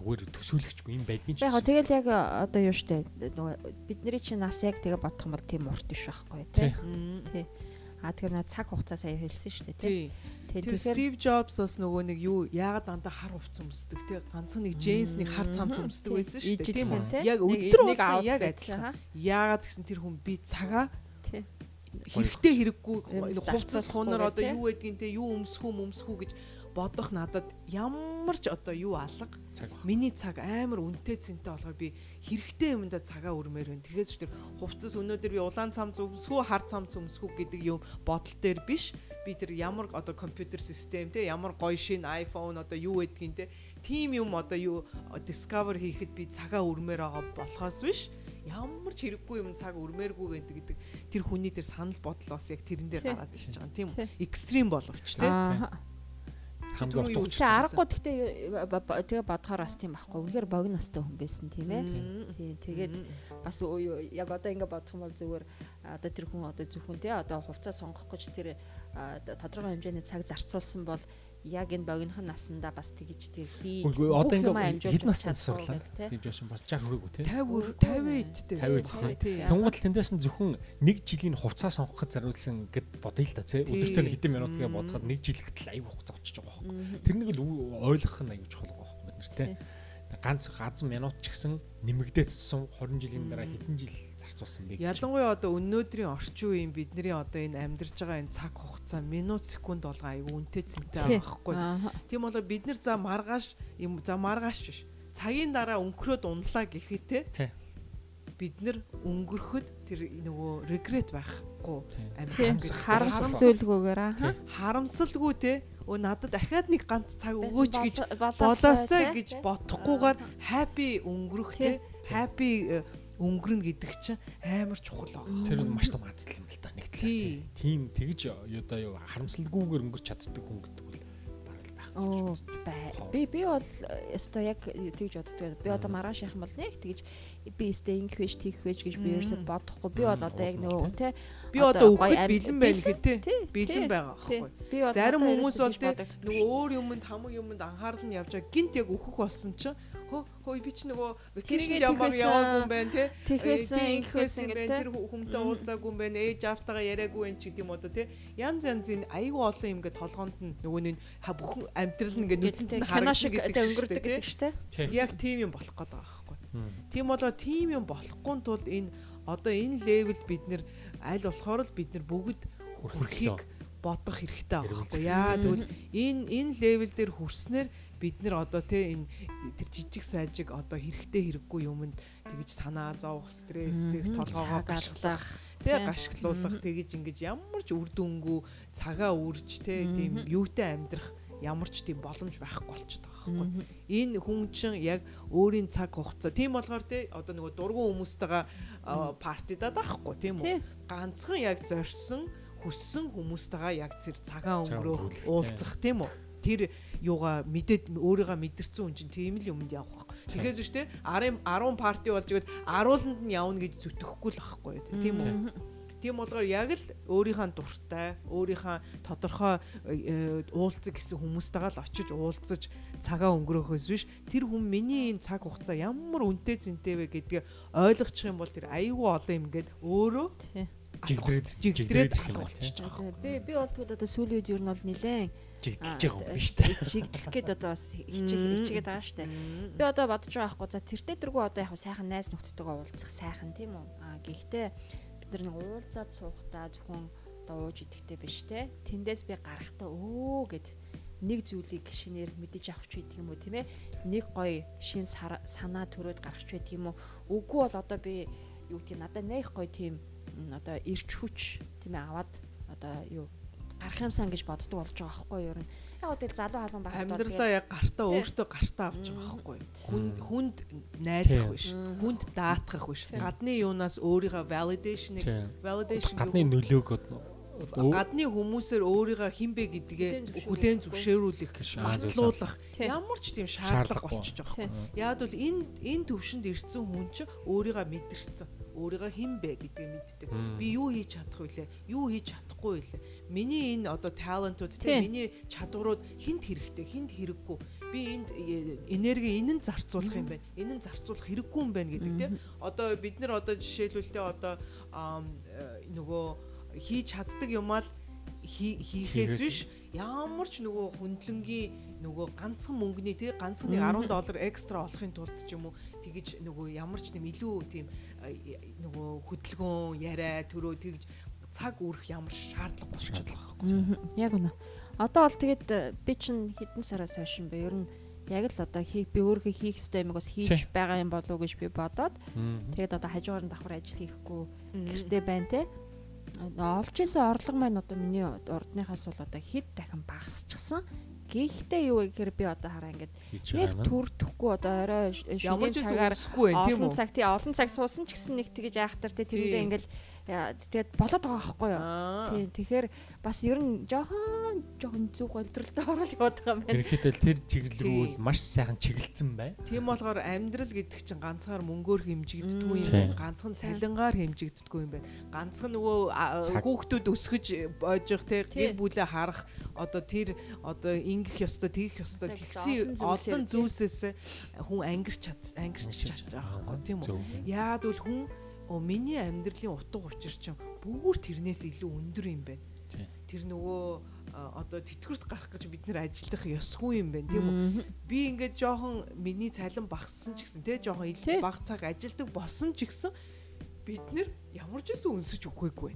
[SPEAKER 2] зүгээр төсөөлөгчгүй юм байдгийн
[SPEAKER 1] ч. Яг тэгэл яг одоо юу штэ нөгөө бидний чинь нас яг тэгээ бодох юм бол тийм урт биш байхгүй тий. Тий. А тэгэхээр нөө цаг хугацаа сая хэлсэн шүү дээ тий.
[SPEAKER 3] Тэр
[SPEAKER 1] тэгэхээр
[SPEAKER 3] Стив Джобс бас нөгөө нэг юу яагаад дандаа хар хувц өмсдөг те ганцхан нэг джинсний хар цамц өмсдөг байсан шүү дээ тийм үү яг өдөр болгон яг адилхан яагаад гэсэн тэр хүн би цагаа
[SPEAKER 1] Тийм.
[SPEAKER 3] хэрэгтэй хэрэггүй
[SPEAKER 1] Юм
[SPEAKER 3] хувцас хунаар одоо юу гэдгийг те юу өмсөхүү өмсөхүү гэж бодох надад ямар ч одоо юу алга миний цаг амар үнэтэй цэнтэй болохоор би хэрэгтэй юмдаа цагаа өрмээр байна. Тэгэхээр ч тэр хувцас өнөөдөр би улаан цамц өмсгүү, хар цамц өмсгүү гэдэг юм бодол дээр биш. Би тэр ямар одоо компьютер систем те ямар гоё шин iPhone одоо юу гэдгийг те тим юм одоо юу discover хийхэд би цагаа өрмээр байгаа болохоос биш. Ямар ч хэрэггүй юм цаг өрмээргүй гэдэг тэр хүний тэр санал бодол бас яг тэрэн дээр гараад ирж байгаа юм тийм
[SPEAKER 1] Тий.
[SPEAKER 3] үү? Экстрим боловч те.
[SPEAKER 2] Хамгийн
[SPEAKER 3] Түрүү юу
[SPEAKER 2] урт
[SPEAKER 3] ч-
[SPEAKER 1] Тэгээ аргагүй гэхдээ тэгээ бодохоор бас тийм байхгүй. Үнэхээр богиностой хүн байсан тийм ээ. Тийм тэгээд бас яг одоо ингэ бодох юм бол зүгээр одоо тэр хүн одоо зөвхөн тий одоо хувцас сонгох гэж тэр тодорхой хэмжээний цаг зарцуулсан бол яг энэ богинохон наснда бас тэгж тэр хий
[SPEAKER 2] Үгүй
[SPEAKER 1] гэсэн
[SPEAKER 2] одоо ингээ хэд настай сурлаа.
[SPEAKER 1] тий.
[SPEAKER 2] Стив Джобс бас жаа хүрээгүй те.
[SPEAKER 3] 50 50 эдтэй.
[SPEAKER 2] 50 эдтэй.
[SPEAKER 3] Тий.
[SPEAKER 2] Тэнгууд л тэндээс нь зөвхөн нэг жилийн хугацаа сонгоход зориулсан гэд бодъё л та тий.
[SPEAKER 3] Тий.
[SPEAKER 2] Өдөртөө хэдэн минут гээ
[SPEAKER 3] Мм.
[SPEAKER 2] бодоход нэг жил гэтэл аюу хугацаа очиж байгаа байхгүй. Тэрнийг л ойлгох нь аюу чухал байгаа байхгүй бид нар тий. Ганц газан минут ч гэсэн нэмэгдээдсэн 20 жилийн дараа хэдэн жил зарцуулсан бэ.
[SPEAKER 3] Ялангуяа одоо өнөөдрийн орчин үеийн бидний одоо энэ амьдарч байгаа энэ цаг хугацаа минут секунд болгоо айгүй үнэтэй цэнтэй байхгүй. Тийм болоо бид нар за маргааш юм за маргааш биш. Цагийн дараа өнгөрөөд унлаа гэхэд те
[SPEAKER 2] Тий.
[SPEAKER 3] бид нар өнгөрөхөд тэр нөгөө регрет байхгүй
[SPEAKER 1] харамсал зүйлгүйгээр аа.
[SPEAKER 3] Харамсалгүй те. Өө надад дахиад нэг ганц цаг өгөөч гэж
[SPEAKER 1] болоосой
[SPEAKER 3] гэж бодохгүйгээр happy өнгөрөх те. Happy э, өнгөрнө гэдэг чинь амар чухал байгаа.
[SPEAKER 2] Тэр нь маш том азал юм л та нэг талаар
[SPEAKER 3] Тий.
[SPEAKER 2] тийм тэгж одоо юу харамсалгүйгээр өнгөрч чаддаг хүн гэдэг бол бараг л байхгүй.
[SPEAKER 1] Оо бай. Би би бол өстой яг тэгж боддог. Би одоо маргааш явах юм бол нэг тэгж би өстой ингэх байж тийх байж гэж би ерөөсөй бодохгүй. Би бол одоо яг нөгөө
[SPEAKER 2] тий
[SPEAKER 3] Би
[SPEAKER 1] Одоо
[SPEAKER 3] өгөхөд бэлэн байна гэхэ
[SPEAKER 1] тий,
[SPEAKER 3] бэлэн байгаа
[SPEAKER 1] бол
[SPEAKER 3] Зарим хүмүүс бол
[SPEAKER 1] бодогдсон
[SPEAKER 3] нөгөө өөр юмд хамаг юмд анхаарал нь явж байгаа гинт яг өөхөх болсон чинь хөө хөө би ч нөгөө ямаг
[SPEAKER 1] тэхээсэн,
[SPEAKER 3] яваагүй юм байна Э, тий,
[SPEAKER 1] ингэхээсэн
[SPEAKER 3] юм байна.
[SPEAKER 1] гэдэг
[SPEAKER 3] тэр хүмтэй уулзаагүй юм байна ээж автагаа яриаггүй юм ч гэдэг юм одоо тий янз янзын айгүй олон юм ингээд толгоонд нь нөгөө нэг бүхэн амьдрал нь ингээд нүдэнд нь
[SPEAKER 1] шиг
[SPEAKER 3] гэдэг
[SPEAKER 1] өнгөрдөг гэдэг шүү.
[SPEAKER 2] Тий.
[SPEAKER 3] яг тийм юм болох гээд байгаа байхгүй. Тийм болоо тийм юм болохгүй тулд энэ одоо энэ левелд бид нэр аль болохоор л бид нар бүгд хүрхийг бодох хэрэгтэй байгаа байхгүй. Яа тэгвэл энэ энэ левел дээр хүрснээр бид нар одоо те энэ тэр жижиг сайжиг одоо хэрэгтэй хэрэггүй юмд тэгж санаа зовох стресстэй
[SPEAKER 1] Мгм.
[SPEAKER 3] толгоогоо гашглах те гашглуулах тэгж ингэж ямар ч үр дүнгүй цагаа үрж те тийм юутай амьдрах ямар ч тийм боломж байхгүй болчиход байгаа байхгүй. Энэ хүн чинь яг өөрийн цаг хугацаа. Тийм болгоор те одоо нөгөө дургуун хүмүүстэйгээ партидад байхгүй тийм үү? Ганцхан яг зорьсон хүссэн хүмүүстэйгээ яг зэрэг цагаан өнгөрөөх уулзах тийм үү? Тэр юугаа мэдээд өөрийгөө мэдэрсэн хүн чинь тийм л юмд явах байхгүй. Тэгэхээр зү штэ 10 10 парти болж игээд 10-нд нь явна гэж зүтгэхгүй л байхгүй тийм үү. Тийм болгоор яг л өөрийнхөө дуртай, өөрийнхөө тодорхой э, уулзах гэсэн хүмүүстэйгээ л очиж уулзаж цагаа өнгөрөөхөөс биш. Тэр хүн миний энэ цаг хугацаа ямар үнэтэй зэнтэй вэ гэдгийг ойлгочих юм бол тэр аюу олон юм гээд өөрөө
[SPEAKER 2] жигдрээд
[SPEAKER 3] жигдрээд болчихж байгаа.
[SPEAKER 1] Би би бол тэгвэл одоо сүүлийн үед ер нь бол нилээн
[SPEAKER 2] Жигдэлж байгаа юм биш үү?
[SPEAKER 1] Жигдэх гээд одоо бас хичээх хичээгээд байгаа штэ. Би одоо бодож байгаа байхгүй за тэртээ тэргүй одоо яг сайхан найз нөхдөдөө уулзах сайхан тийм үү? Аа гэхдээ бид нар нэг уулзаад суухдаа зөвхөн одоо ууж идэхтэй биш те. Тэндээс би гарахтаа өө гэд нэг зүйлийг шинээр мэдэж авч байдаг юм уу тийм ээ? Нэг гоё шин санаа төрөөд гарахч байдаг юм уу? Үгүй бол одоо би юу гэдгийг надад нэх гоё тийм одоо ирч хүч тийм ээ аваад одоо юу гарах юмсан гэж боддог болж байгаа байхгүй юу? ер нь. Яг үгүй залуу халуун байхад бол
[SPEAKER 3] амьдралаа яг гартаа өөртөө гартаа авч байгаа байхгүй хүн
[SPEAKER 2] Мм.
[SPEAKER 3] хүнд найдах биш хүнд даатгах биш гадны юунаас өөрийнхөө validation-ыг validation
[SPEAKER 2] Гадны нөлөөг одоо
[SPEAKER 3] гадны хүмүүсээр өөрийгөө хинбэ гэдгээ
[SPEAKER 1] Хүлээн зөвшөөрүүлэх.
[SPEAKER 3] батлуулах ямар ч тийм шаардлага болчихж байгаа юм. Яг бол энэ энэ төвшөнд ирсэн хүн чинь өөрийгөө мэдэрсэн. Өөрийгөө хинбэ гэдгийг мэддэг. Би юу хийж чадах вүлээ? Юу хийж чадахгүй вүлээ? Миний энэ одоо талентууд
[SPEAKER 1] Тий.
[SPEAKER 3] тий миний чадварууд хинт хэрэгтэй, хинт хэрэггүй. Би энд э, энерги энэ нь зарцуулах юм байна. Энэ нь зарцуулах хэрэггүй юм байна гэдэг тий. Одоо бид нар одоо жишээлбэл тий одоо э, нөгөө хийж чаддаг юмаа л хий- хийхээс биш ямар ч нөгөө хөндлөнгийн нөгөө ганцхан мөнгөний тий ганцхан нэг 10 доллар экстра олохын тулд ч юм уу тэгэж нөгөө ямар ч нэм илүү тийм нөгөө хөдөлгөөн яриа төрөө тэгж цаг үрэх ямар шаардлага болчиход байгаа байхгүй.
[SPEAKER 1] Яг үнэ. Одоо бол тэгээд би чинь хэдэн сараас хойш юм бэ? Ер нь яг л одоо хийх би өөрөө хийх ёстой юм бас хийж байгаа юм болов уу гэж би бодоод тэгээд одоо хажуугаар нь давхар ажил хийхгүй гэртээ байна те олж исэн орлого маань одоо миний урдныхаас бол одоо хэд дахин багасчихсан Гэхдээ юу гэхээр би одоо хараа ингээд нэг төрдөхгүй одоо орой шөнийн цагаар олон цаг тий олон цаг суусан ч гэсэн нэг тэгэж айхтар тий тэрэндээ ингээд тэгээд болоод байгаа байхгүй юу. Тий тэгэхээр бас ер нь жоохон жоохон зүг голдролтой орол яваад байгаа юм байна.
[SPEAKER 2] Ерөнхийдөө тэр чиглэл рүү маш сайхан чиглэлцэн бай.
[SPEAKER 3] Тийм болохоор амьдрал гэдэг чинь ганцаар мөнгөөр хэмжигддэггүй юм байна. Ганцхан цалингаар хэмжигддэггүй юм байна. Ганцхан нөгөө хүүхдүүд өсгөж боожих те гэр бүлээ харах одоо тэр одоо ингэх ёстой тэгэх ёстой тэгсэн олон зүйлсээс хүн ангирч чад ангирч чадчих байхгүй тийм үү. Яад бол хүн оо миний амьдралын утга учир чинь бүр тэрнээс илүү өндөр юм байна. Тэр нөгөө одоо тэтгэврт гарах гэж бид нэр ажиллах ёсгүй юм байна тийм үү? Би ингээд жоохон миний цалин багассан ч гэсэн те жоохон илүү бага цаг ажилдаг болсон ч гэсэн бид нэр ямар ч байсан өнсөж өгөхгүй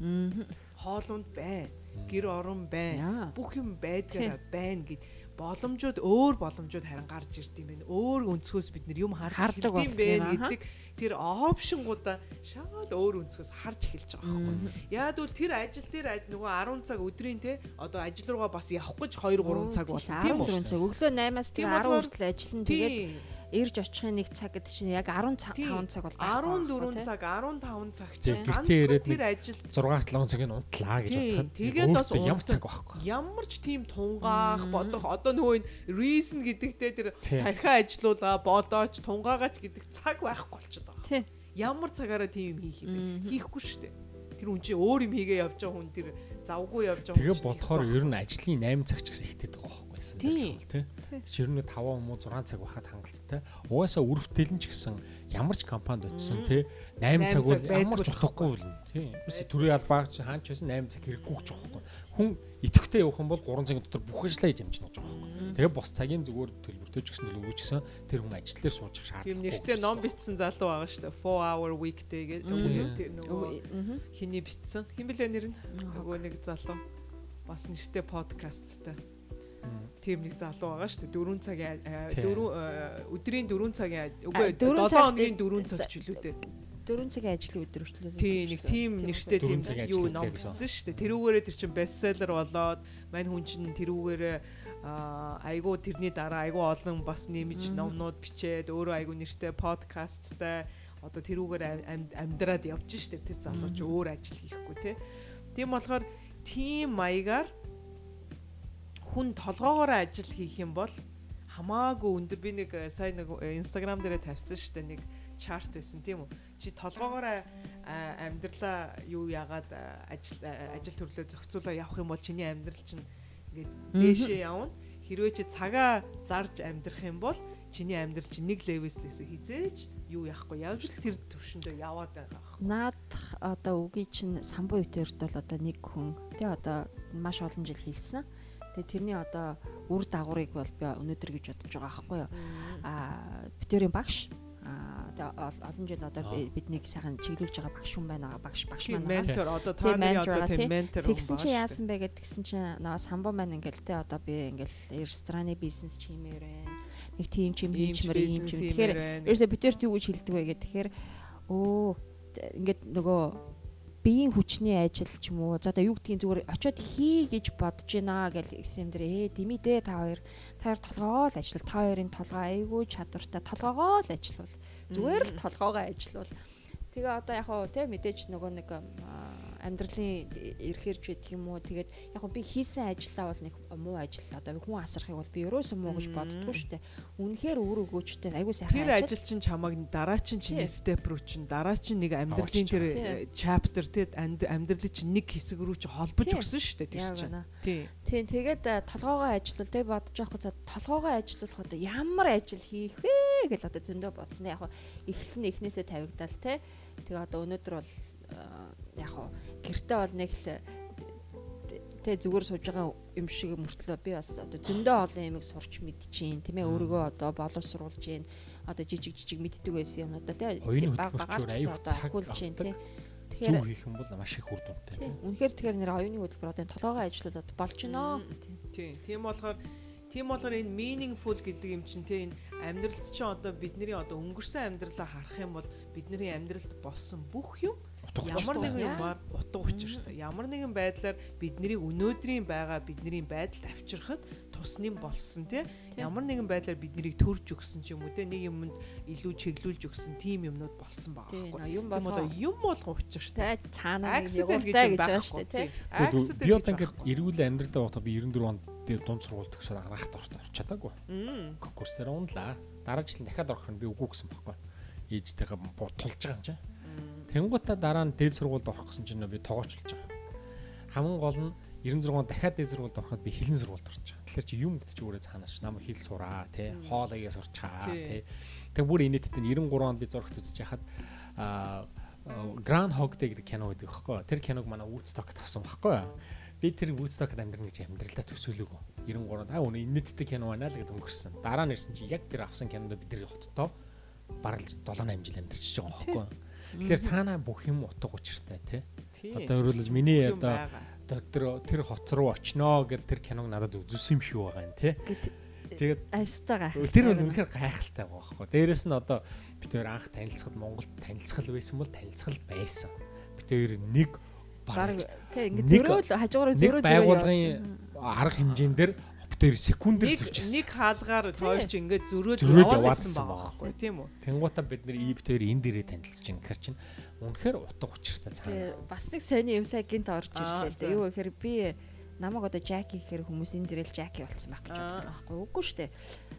[SPEAKER 3] хоолунд байна гэр орон байна бүх юм байдгаараа байна гэд боломжууд өөр боломжууд харин гарч ирд юм байна. Өөр өнцгөөс бид нар юм харж эхэлдэг юм байна гэдэг тэр опшнгуудаа шал өөр өнцгөөс харж эхэлж байгаа байхгүй. Яг бол тэр ажил дээр нөгөө 10 цаг өдрийн те одоо ажил руугаа бас явах гэж 2 3 цаг болно
[SPEAKER 1] тийм үү? 4 цаг өглөө 8-аас 10 хүртэл ажиллана тэгээд ирж очихын нэг цаг гэдэг чинь яг 15 цаг бол
[SPEAKER 3] 14 цаг 15 цаг
[SPEAKER 2] чинь гэртээ ирээд тэр ажил 6-7 цагийг унтлаа гэж бодоход
[SPEAKER 3] тэгээд бас ямар цаг байхгүй. ямар ч тийм тунгаах бодох одоо нөгөө энэ reason гэдэгтэй тэр тархиа ажилуулаа болооч тунгаагаач гэдэг цаг байхгүй болчиход байгаа. Ямар цагаараа тийм юм хийх юм бэ? Хийхгүй шүү дээ. Тэр хүн чинь өөр юм хийгээ явж байгаа хүн тэр завгүй явж байгаа.
[SPEAKER 2] Тэгээ бодохоор ер нь ажлын 8 цаг ч гэсэн ихтэйд байгаа байхгүй байсан.
[SPEAKER 1] Тийм.
[SPEAKER 2] Жирнэ 5 муу 6 цаг байхад хангалттай. Угаасаа үр бүтээлэн ч гэсэн ямар ч компанид очисон тий 8 цаг бол ямар ч утгагүй болно. Тийм. Бис төрийн албаа чи хаач байсан 8 цаг хэрэггүй байгаа байхгүй. Хүн идэвхтэй явах юм бол 3 цагийн дотор бүх ажлаа хийж амжина гэж байгаа байхгүй. Тэгээ бос цагийн зүгээр төлбөртэй ч гэсэн л өгөөч гэсэн тэр хүн ажил дээр сууж шаардлагагүй.
[SPEAKER 3] Тийм нэртэй ном бичсэн залуу байгаа шүү дээ. 4 hour weekday гэдэг нөгөө хиний бичсэн. Хин блэ нэр нь? Нөгөө нэг залуу бас нэртэй подкасттай. Тийм нэг залуу байгаа шүү дээ. 4 цагийн 4 өдрийн 4 цагийн үгүй 7 хоногийн 4 цаг ч үлээ дээ.
[SPEAKER 1] 4 цагийн ажлын өдөр хүртэл.
[SPEAKER 3] Тийм нэг тийм нэртэй тийм юу ном бичсэн шүү дээ. Тэрүүгээрээ тэр чин бестселлер болоод мань хүн чин тэрүүгээрээ айгуу тэрний дараа айгуу олон бас нэмж номнууд бичээд өөрөө айгуу нэртэй подкасттай одоо тэрүүгээр амьдраад явж штэ тэр залуу чи өөр ажил хийхгүй те. Тийм болохоор тийм маягаар хүн толгоогоор ажил хийх юм бол хамаагүй өндөр би нэг э, сайн нэг инстаграм дээр тавьсан штэ нэг чарт байсан тийм үү чи толгоогоор амьдралаа юу яагаад ажил ажил төрлөө зохицуулаа явах юм бол чиний амьдрал чинь ингээд дээшээ явна. Хэрвээ чи цагаа зарж амьдрах юм бол чиний амьдрал чинь нэг левелээс хизээж юу яахгүй явж л тэр төвшөндөө яваад байгаа
[SPEAKER 1] баг. Наадах одоо үгүй чинь самбуу үтерд бол одоо нэг хүн тий одоо маш олон жил хийлсэн. Тэгээ тэрний одоо үр дагаврыг бол би өнөөдөр гэж бодож байгаа байхгүй юу. Аа битэрийн багш олон жил одоо биднийг сайхан чиглүүлж байгаа багш хүн байна багш багш
[SPEAKER 3] маань ментор. Одоо та нарын одоо тийм ментор
[SPEAKER 1] тэгсэн чинь яасан бэ гэдгсэн чинь наа самбо маань ингээл те одоо би ингээл рестораны бизнес чимээр байна. Нэг тийм чим хийчмэр юм чим. тэгэхээр ерөөсө битэрт юу гэж хэлдэг вэ гэхээр тэгэхээр өө ингээд нөгөө биеийн хүчний ажил ч юм уу за одоо юу гэдгийг зүгээр очиод хий гэж бодож байна гэл гэсэн юм дээр ээ дими дээ та хоёр. Та хоёр толгоо л ажиллал та хоёрын толгоо. Айгүй чадвартай. Толгоогоо л ажиллавал зүгээр л толгоогоо ажиллавал тэгээ одоо яг хөө те мэдээж нөгөө нэг амьдралын эрхэрж байдаг юм уу? Тэгээд яг би хийсэн ажиллаа бол нэг муу ажил одоо хүн асрахыг бол би ерөөсөн муу гэж боддгоо шүү дээ үнэхээр өөр өгөөчтэй. Айгүй сайхан
[SPEAKER 3] тэр ажил. чинь чамаг дараа чинь чиний степ рүү чинь дараа чинь нэг амьдралын тэр чаптер те амьдралын чинь нэг хэсэг рүү чинь холбож өгсөн шүү дээ тэр чинь.
[SPEAKER 1] тий. Тийм тэгээд толгоогоо ажиллавал тэг бодож явах за толгоогоо ажиллуулах одоо ямар ажил хийх вэ гэж одоо зөндөө бодсон. Яг эхлэн эхнээсээ тавигдал те. Тэгээ одоо өнөөдөр бол яг гэрте бол нэг л Тэ зүгээр сууж байгаа юм шиг мөртлөө би бас одоо зөндөө олон юмыг сурч мэдчихээн тийм ээ өөрийгөө одоо боловсруулж гин одоо жижиг жижиг мэддэг байсан юмудаа тий
[SPEAKER 2] баг багаар
[SPEAKER 1] хулж гин тий
[SPEAKER 2] Тэгэхээр зөв хийх юм бол маш их үр дүнтэй.
[SPEAKER 1] Тийм. Үнэхээр тэгэхээр нэр оюуны хөтөлбөр одоо толгоогоо ажилуулад болж гинөө.
[SPEAKER 3] Тийм. Тийм болохоор тийм болохоор энэ meaningful гэдэг юм чинь тий энэ амьдралд чинь одоо бидний одоо өнгөрсөн амьдралаа харах юм бол бидний амьдралд болсон бүх юм ямар нэгэн юмар утга учиртай. Ямар нэгэн байдлаар бидний өнөөдрийн байгаа бидний байдалд авчирхад тусны болсон тий ямар нэгэн байдлаар биднийг төрж өгсөн ч юм уу тий нэг юмд илүү чиглүүлж өгсөн тийм юмнууд болсон байгаа
[SPEAKER 1] байхгүй. Юм болгоо
[SPEAKER 3] юм болгоо учиртай.
[SPEAKER 1] Цаана
[SPEAKER 3] accident гэж юм байгаа шүү тий.
[SPEAKER 2] Би одоо ингээд эрүүл амьдралдаа байхдаа би 94 онд дээр дунд сургууль төгсөөд ангаахт орч чадаагүй. Конкурс дээр унлаа. Дараа жил дахиад орох нь би үгүй гэсэн байхгүй. Ээжтэйгээ тулж байгаа юм чинь Тэнгуутаа дараа нь дээд сургуульд орох гэсэн чинь би тоогооч болж байгаа. Хамгийн гол нь 96 дахиад дээд сургуульд ороход би хилэн сургуульд байгаа. Тэгэхээр чи юм гэдэг чи өөрөө цаанаач намайг хэл сураа тий хоолойгоо сурчаа тий. Тэг бүр инээдтэй 93 онд би зурагт үзэж яхад аа Grand Hog Day гэдэг кино гэдэг байхгүй. Тэр киног манай Woodstock тавсан байхгүй. Би тэр Woodstock-д амьдрна гэж амьдралдаа төсөөлөөгүй. 93 аа үнэ инээдтэй кино байна л гэдээ өнгөрсөн. Дараа нь ирсэн чи яг тэр авсан кинонд бидний хоттоо бараг 7 8 жил амьдарч байгаа байхгүй. Тэгэхээр цаанаа бүх юм утга учиртай тий. Одоо өөрөлдөө миний одоо тэр тэр хот руу очноо гэд тэр киног надад үзүүлсэн юм шиг байгаа юм тий.
[SPEAKER 1] Тэгээд айстаа гайхалтай.
[SPEAKER 2] Тэр бол үнэхээр гайхалтай байгаа байхгүй. Дээрэс нь одоо бид хоёр анх танилцахад Монголд танилцхал байсан бол танилцхал байсан. Бид хоёр нэг
[SPEAKER 1] бараг тий ингэ зөрөөл хажуугаар зөрөө зөрөө
[SPEAKER 2] байгуулгын арга хэмжээнд дэр дээр секундээр
[SPEAKER 3] зурчихсан. Нэг хаалгаар тойрч ингээд зөрөөд яваадсан байхгүй тийм үү?
[SPEAKER 2] Тэнгуута бид нэр ив дээр энэ дээрээ танилцж ин гэхэр чинь үнэхээр утга учиртай цаана.
[SPEAKER 1] Бас нэг сони юм сая гинт орж ирлээ. Юу гэхээр би намайг одоо Жаки гэхээр хүмүүс энэ дээрэл Жаки болсон байх гэж бодсон байхгүй үгүй шүү дээ.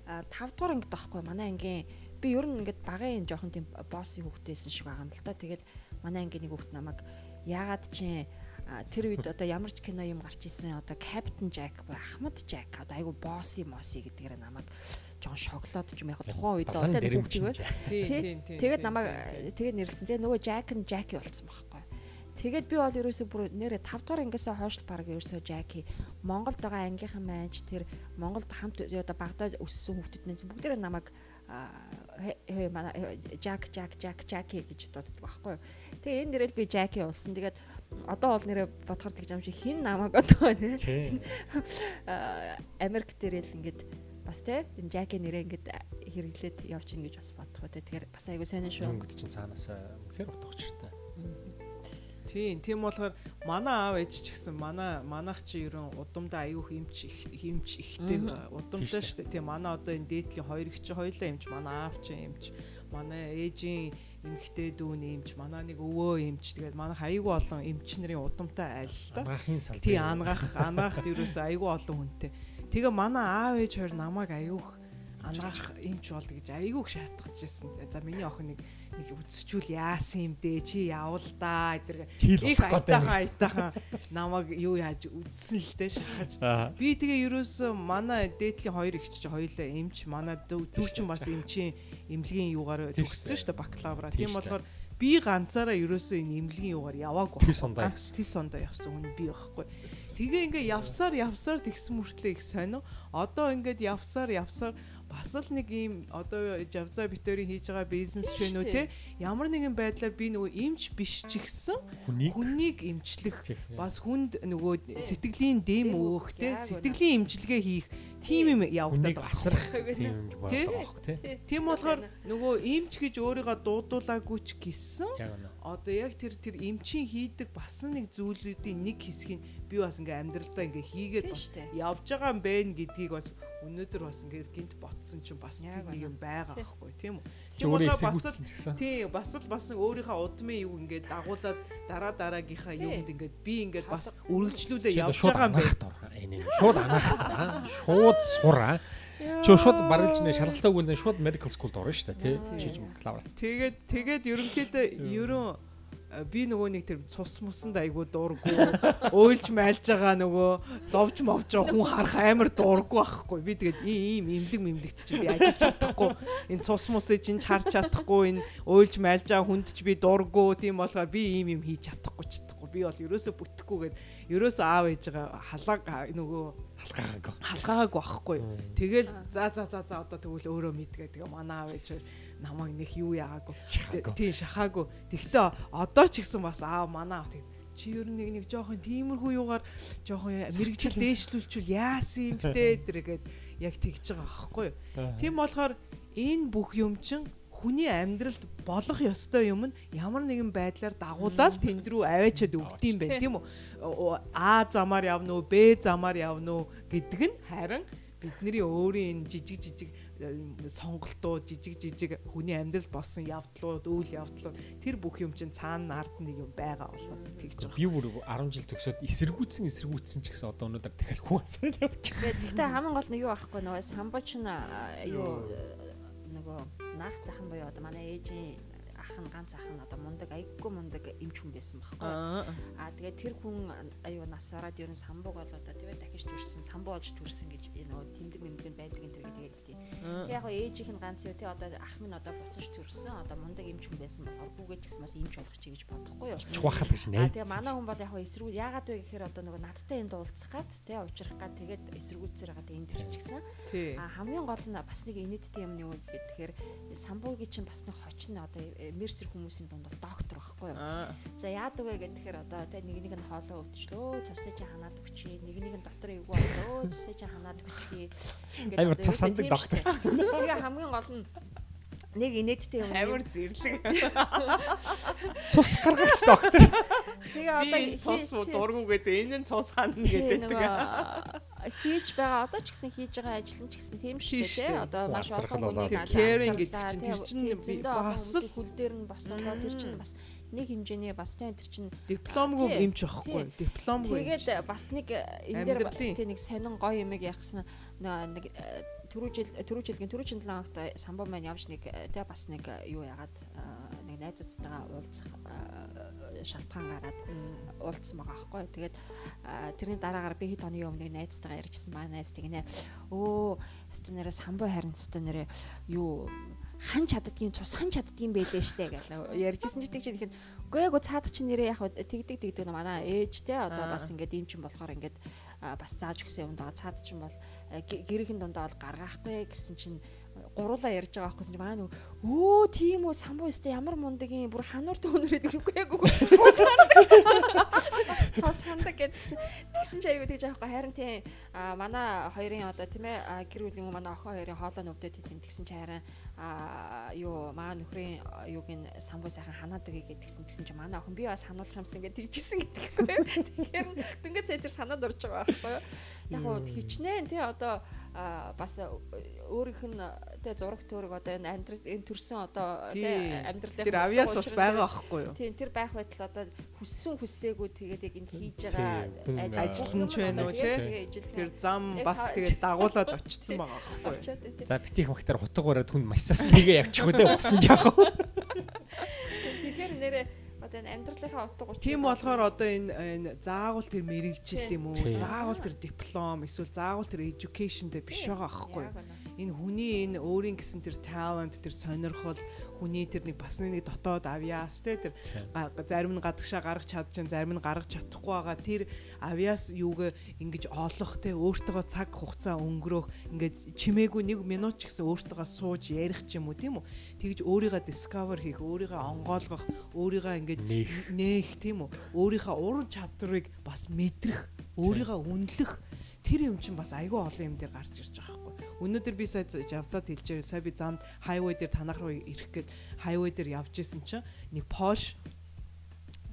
[SPEAKER 1] А 5 дугаар ангид байхгүй манай ангийн би ер нь ингээд багын жоохон тийм боссын хүүхдээсэн шиг байгаа юм л та. Тэгээд манай ангийн нэг хүүхд намайг яагаад чинь тэр үед одоо ямар ч кино юм гарч исэн одоо Captain Jack ба Ахмад Jack одоо айгу босси моси гэдгээр намайг жоон шоколад ч юм яг тухайн үед одоо
[SPEAKER 3] бүгдийг
[SPEAKER 1] тийм тэгээд намайг тэгээд нэрлсэн. Тэгээ нөгөө Jack and Jackie болсон байхгүй. Тэгээд би бол ерөөсөө бүр нэрэ 5 дугаар ангиасаа хойш баг ерөөсөө Жаки Монголд байгаа ангийнхан маань тэр Монголд хамт одоо багада өссөн хүүхдүүд нь бүгдээрээ намайг манай Жак Жак Жак Жаки гэж дууддаг байхгүй. Тэгээ энэ нэрэл би Жаки болсон. Тэгээд одоо бол нэрээ бодохоор тэгж юм шиг хин намайг одоо нэ Америк дээр л ингээд бас те энэ Жаки нэрээ ингээд хэрэглээд явж гин гэж бас бодох үү тэгэхээр бас айгуу сайн шүү.
[SPEAKER 2] Өнгөд чинь цаанаас үнэхээр утгачтай.
[SPEAKER 3] Тийм, тийм болохоор манай аав ээж ч гэсэн манай манайх чи ерөн удамдаа аюух эмч эмч ихтэй удамдаа шүү дээ. Тийм манай одоо энэ дээдлийн хоёр их чи хоёлаа эмч, манай аав чи эмч, манай ээжийн эмгтэй дүү нэмж манай нэг өвөө эмч тэгээд манай айгүй олон эмч нарын удамтай айл
[SPEAKER 2] да. Ангаахын сал.
[SPEAKER 3] Тий ангаах ангаахт ерөөсөө айгүй олон хүнтэй. Тэгээ манай аав ээж хоёр намайг аюух ангаах эмч бол гэж айгүйх шаатгажсэн. За миний охин нэг нэг үдсчүүл яасан юм дээ чи явал да эдэр их айтаахан айтаахан намайг юу яаж үдсэн л дээ шахаж би тэгээ ерөөсөө манай дээдлийн хоёр ихч чи хоёулаа эмч манай дүү чинь бас эмчийн эмнэлгийн юугаар төгссөн шүү дээ бакалавра. Тийм болохоор би ганцаараа ерөөсөө энэ эмнэлгийн юугаар яваагүй.
[SPEAKER 2] Тис ондоо явсан.
[SPEAKER 3] Тис ондоо явсан хүн би байхгүй. Тэгээ ингээ явсаар явсаар тэгсэн мөртлөө их сонио. Одоо ингээд явсаар явсаар бас л нэг ийм одоо Javza битэрийн хийж байгаа бизнес ч вэ нү те. Ямар нэгэн байдлаар би нөгөө эмч биш ч ихсэн хүнийг эмчлэх. Бас хүнд нөгөө сэтгэлийн дэм өөх те. сэтгэлийн эмчилгээ хийх. Тийм юм явагдаад
[SPEAKER 2] асрах тийм юм болдог
[SPEAKER 3] те тийм болохоор нөгөө эмч гэж өөрийгөө дуудуулаагүй ч гэсэн одоо яг тэр тэр эмчийн хийдэг бас нэг зүйлүүдийн нэг хэсгийг би бас ингээ амьдралдаа ингээ хийгээд явж байгаа юм бэ гэдгийг бас өнөөдөр бас ингээ гинт ботсон чинь бас тийм нэг юм байгаа байхгүй тийм үү?
[SPEAKER 2] Тийм бас
[SPEAKER 3] тийм бас л бас өөрийнхөө удмын юу ингээд дагуулад дараа дараагийнхаа юунд ингээд би ингээд бас үргэлжлүүлээ явж байгаа юм
[SPEAKER 2] байна. шууд анаахтаа шууд сураа Чи шууд барилж нэ шалгалтаа өгүүлнэ шууд medical school-д орно шүү дээ тий. Чи бакалавр.
[SPEAKER 3] Тэгээд тэгээд ерөнхийдөө ерөн би нөгөө нэг тэр цус мусанд айгуу дуургүй өөлж майлж байгаа нөгөө зовж мовж байгаа хүн харах амар дуургүй байхгүй. Би тэгээд ийм имлэг мэмлэгт чи би ажиллаж чадахгүй. Энэ цус мусыг чинь харж чадахгүй энэ өөлж майлж байгаа хүнд ч би дуургүй тийм болохоор би ийм юм хийж чадахгүй чадахгүй. Би бол ерөөсө бүтэхгүйгээд ерөөсө аав ээжигээ халаа нөгөө
[SPEAKER 2] халгаагааг.
[SPEAKER 3] халгаагааг байхгүй. Тэгэл за за за за одоо тэгвэл өөрөө мэдгээ. Тэгээ манай аав ээж намайг нэх юу яагаагүй. Тийм шахаагүй. Тэгтээ одоо ч гэсэн бас аав манай аав тэг чи ер нь нэг нэг жоохон тиймэрхүү юугаар жоохон мэрэгжил дээшлүүлчихвэл яасан юм бэ тэргээд яг тэгж байгаа аахгүй юу. Тийм болохоор энэ бүх юм чин хүний амьдралд болох ёстой юм нь ямар нэгэн байдлаар дагуулаад тэнд рүү аваачаад өгдөм байх тийм үү? А замаар явна уу Б замаар явна уу гэдэг нь харин бидний өөрийн энэ жижиг жижиг сонголтууд жижиг жижиг хүний амьдрал болсон явдлууд үйл явдлууд тэр бүх юм чинь цаана ард нэг юм байгаа болоод тэгж байгаа.
[SPEAKER 2] Би бүр 10 жил төгсөөд эсэргүүцсэн эсэргүүцсэн ч гэсэн одоо өнөөдөр дахиад хүн асаад явчих.
[SPEAKER 1] Гэхдээ хамгийн гол нь юу аахгүй нөгөө самбоч нь юу нөгөө наах цахан боёо одоо манай ээжийн ах нь ганц ах нь одоо мундаг аяггүй мундаг эмч хүн байсан байхгүй. Аа тэгээд тэр хүн аюу нас ороод ер нь самбууг бол одоо тэгээ дахиж төрсэн самбуу болж төрсэн гэж нөгөө тэмдэг мэмдэг байдаг энэ тэр тэгээд тийм. Тэг яг ээжийнх нь ганц юу тий одоо ах минь одоо буцаж төрсэн одоо мундаг эмч хүн байсан болохоор хүүгээ ч гэсэн бас эмч болох чи гэж бодохгүй юу.
[SPEAKER 2] Чухал гэж найд.
[SPEAKER 1] Тэгээ манай хүн бол яг эсрэг яагаад вэ гэхээр одоо нөгөө надтай энд уулзах гад тий уучрах гад тэгээд эсэргүүцээр гад энд ч гэсэн. А хамгийн гол нь бас нэг инээдтэй юм нэг гэхээр самбуугийн чинь бас нэг хочин одоо мерсер хүмүүсийн дунд бол доктор байхгүй юу. За яадаг вэ гэхээр одоо тэ нэг нэг нь хоолоо өвчлөө, цослыг чинь ханаад өгчий, нэг нэг нь дотор эвгүй болоо, цослыг чинь ханаад өгчий.
[SPEAKER 2] Ингээд амар цас сандаг доктор.
[SPEAKER 1] Тэгээ хамгийн гол нь нэг инээдтэй юм.
[SPEAKER 3] Амар зэрлэг.
[SPEAKER 2] Цус гаргагч доктор.
[SPEAKER 3] Тэгээ одоо цус дургуугээд энэ нь цус хана гэдэг.
[SPEAKER 1] Хийж байгаа одоо ч гэсэн хийж байгаа ажил нь ч гэсэн тийм шүү дээ тий. Одоо маш олон хүнийг
[SPEAKER 3] caring гэдэг чинь тэр чинь
[SPEAKER 1] бас хөл дээр нь босгоо тэр чинь бас нэг хэмжээний бас тий тэр чинь
[SPEAKER 3] дипломгүй юмч байхгүй. Дипломгүй.
[SPEAKER 1] Тэгээд бас нэг энэ дээр тий нэг сонин гоё юм яг гэсэн нэг түрүү жил түрүү жилгийн түрүү жилийн хагт самбо маань явж нэг тэ бас нэг юу яагаад нэг найзуудтайгаа уулзах шалтгаан гараад уулзсан байгаа байхгүй. Тэгээд тэрний дараагаар би хэд хоногийн өмнө найзтайгаа ярьжсэн маа найз тэгнэ. Өө өстө нэрэ самбо харин өстө нэрэ юу хан чаддгийн цус хан чаддгийн байлээ штэ гэж ярьжсэн чи тэг чи тэгэхээр үгүй эго цаад чи нэрээ яг тэгдэг тэгдэг манай ээж те одоо бас ингээд юм чин болохоор ингээд бас зааж өгсөн юм даа цаад чинь бол гэрийн дундаа бол гаргаахгүй гэсэн чинь гуруула ярьж байгаа байхгүй чинь маа нөгөө өө тийм үү самбуу өстө ямар мундаг юм? Бүр хануур төөнөр идэхгүй яг үгүй. Цус хандаг. Гэдгсэн тэгсэн чи аягүй тэгж аахгүй харин тийм манай хоёрын одоо тийм ээ гэр бүлийн манай охин хоёрын хоолой нүвдэд тэгсэн чи харин а юу маа нөхрийн юуг нь самбуу сайхан ханаад өгье гэдгсэн тэгсэн чи манай охин би бас сануулах юмсан гэдэг тийжсэн гэдэггүй. Тэгэхээр ингээд сая тэр санаад орж байгаа байхгүй. Яг хуу хичнээн тий одоо бас өөрийнх нь тий зураг төрөг одоо энэ амьдрал энэ төрсэн одоо тий амьдралын
[SPEAKER 3] тэр авьяас бас байгаа байхгүй юу.
[SPEAKER 1] Тий тэр байх байтал одоо хүссэн хүссээгүй тэгээд яг энэ хийж байгаа
[SPEAKER 3] ажил нь ч байна уу тий тэр зам бас тэгээд дагуулад очсон байгаа байхгүй юу.
[SPEAKER 2] За битих магтаар хутга бараад хүн массаас нэгэ явчих үү дээ усан жаах.
[SPEAKER 1] Тэгэхээр нэрээ энэ амьдралынхаа утга учир
[SPEAKER 3] тийм болохоор одоо энэ энэ заавал тэр мэрэгжил юм уу? Заавал тэр диплом эсвэл заавал тэр education дээр биш байгаа аахгүй энэ хүний энэ өөрийн гэсэн тэр talent тэр сонирхол хүний тэр нэг бас нэг дотоод авьяас те тэр зарим нь гадагшаа гаргаж чадчихсан зарим нь гаргаж чадахгүй байгаа. Тэр авьяас юуг ингэж олох те өөртөө цаг хугацаа өнгөрөөх ингээд чимээгүй нэг минут ч гэсэн өөртөө сууж ярих ч юм уу тийм үү? Тэгж өөрийгөө discover хийх өөрийгөө онгоолгох өөрийгөө ингээд нээх тийм үү? Өөрийнхөө уран чадрыг бас мэдрэх өөрийгөө үнэлэх. Тэр юм чинь бас айгүй олон юм дээр гарч ирж байгаа Өнөөдөр би сая явцаад хэлжээ. Сая би замд хайвей дээр танах руу ирэх гээд хайвей дээр явж исэн чинь нэг Porsche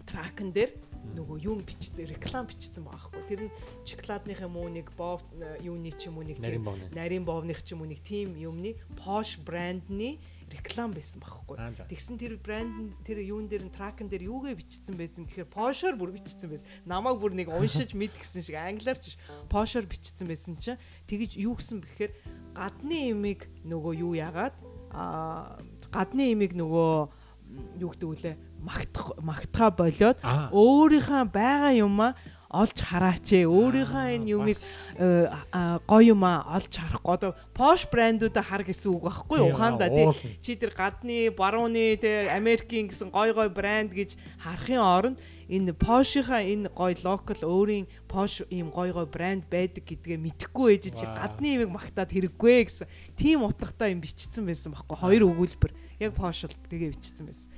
[SPEAKER 3] тракн дээр нөгөө юу бичсэн реклам бичсэн байгаа хгүй. Тэр нь шоколадных юм уу нэг бов юуны ч юм уу нэг нарийн бовных ч юм уу нэг тим юмны Porsche брендний реклам байсан байхгүй. Тэгсэн тэр брэнд тэр юун дээр нь тракн дээр юугээ бичсэн байсан гэхээр Porsche-оор бүр бичсэн байсан. Намайг бүр нэг уншиж мэд гэсэн шиг англиар ч Porsche-оор бичсэн байсан чинь тэгэж юу гэсэн бэхээр гадны имийг нөгөө юу яагаад а гадны имийг нөгөө юу гэдэг вүлээ магтах магтгаа болоод өөрийнхөө байгаа юмаа олж хараач ээ. Өөрийнхөө энэ юмыг э, гоё юм аа олж харахгүй. Одоо Porsche брэндүүдээ хар гэсэн үг байхгүй юу? Ухаандаа тий. Чи тэр гадны барууны тий Америкийн гэсэн гоё гоё брэнд гэж харахын оронд энэ Porsche-ийнхаа энэ гоё локал өөрийн Porsche ийм гоё гоё брэнд байдаг гэдгээ мэдэхгүй ээж чи гадны юмыг магтаад хэрэггүй гэсэн тийм утгатай юм бичсэн байсан байхгүй хоёр өгүүлбэр яг Porsche тэгээ бичсэн байсан.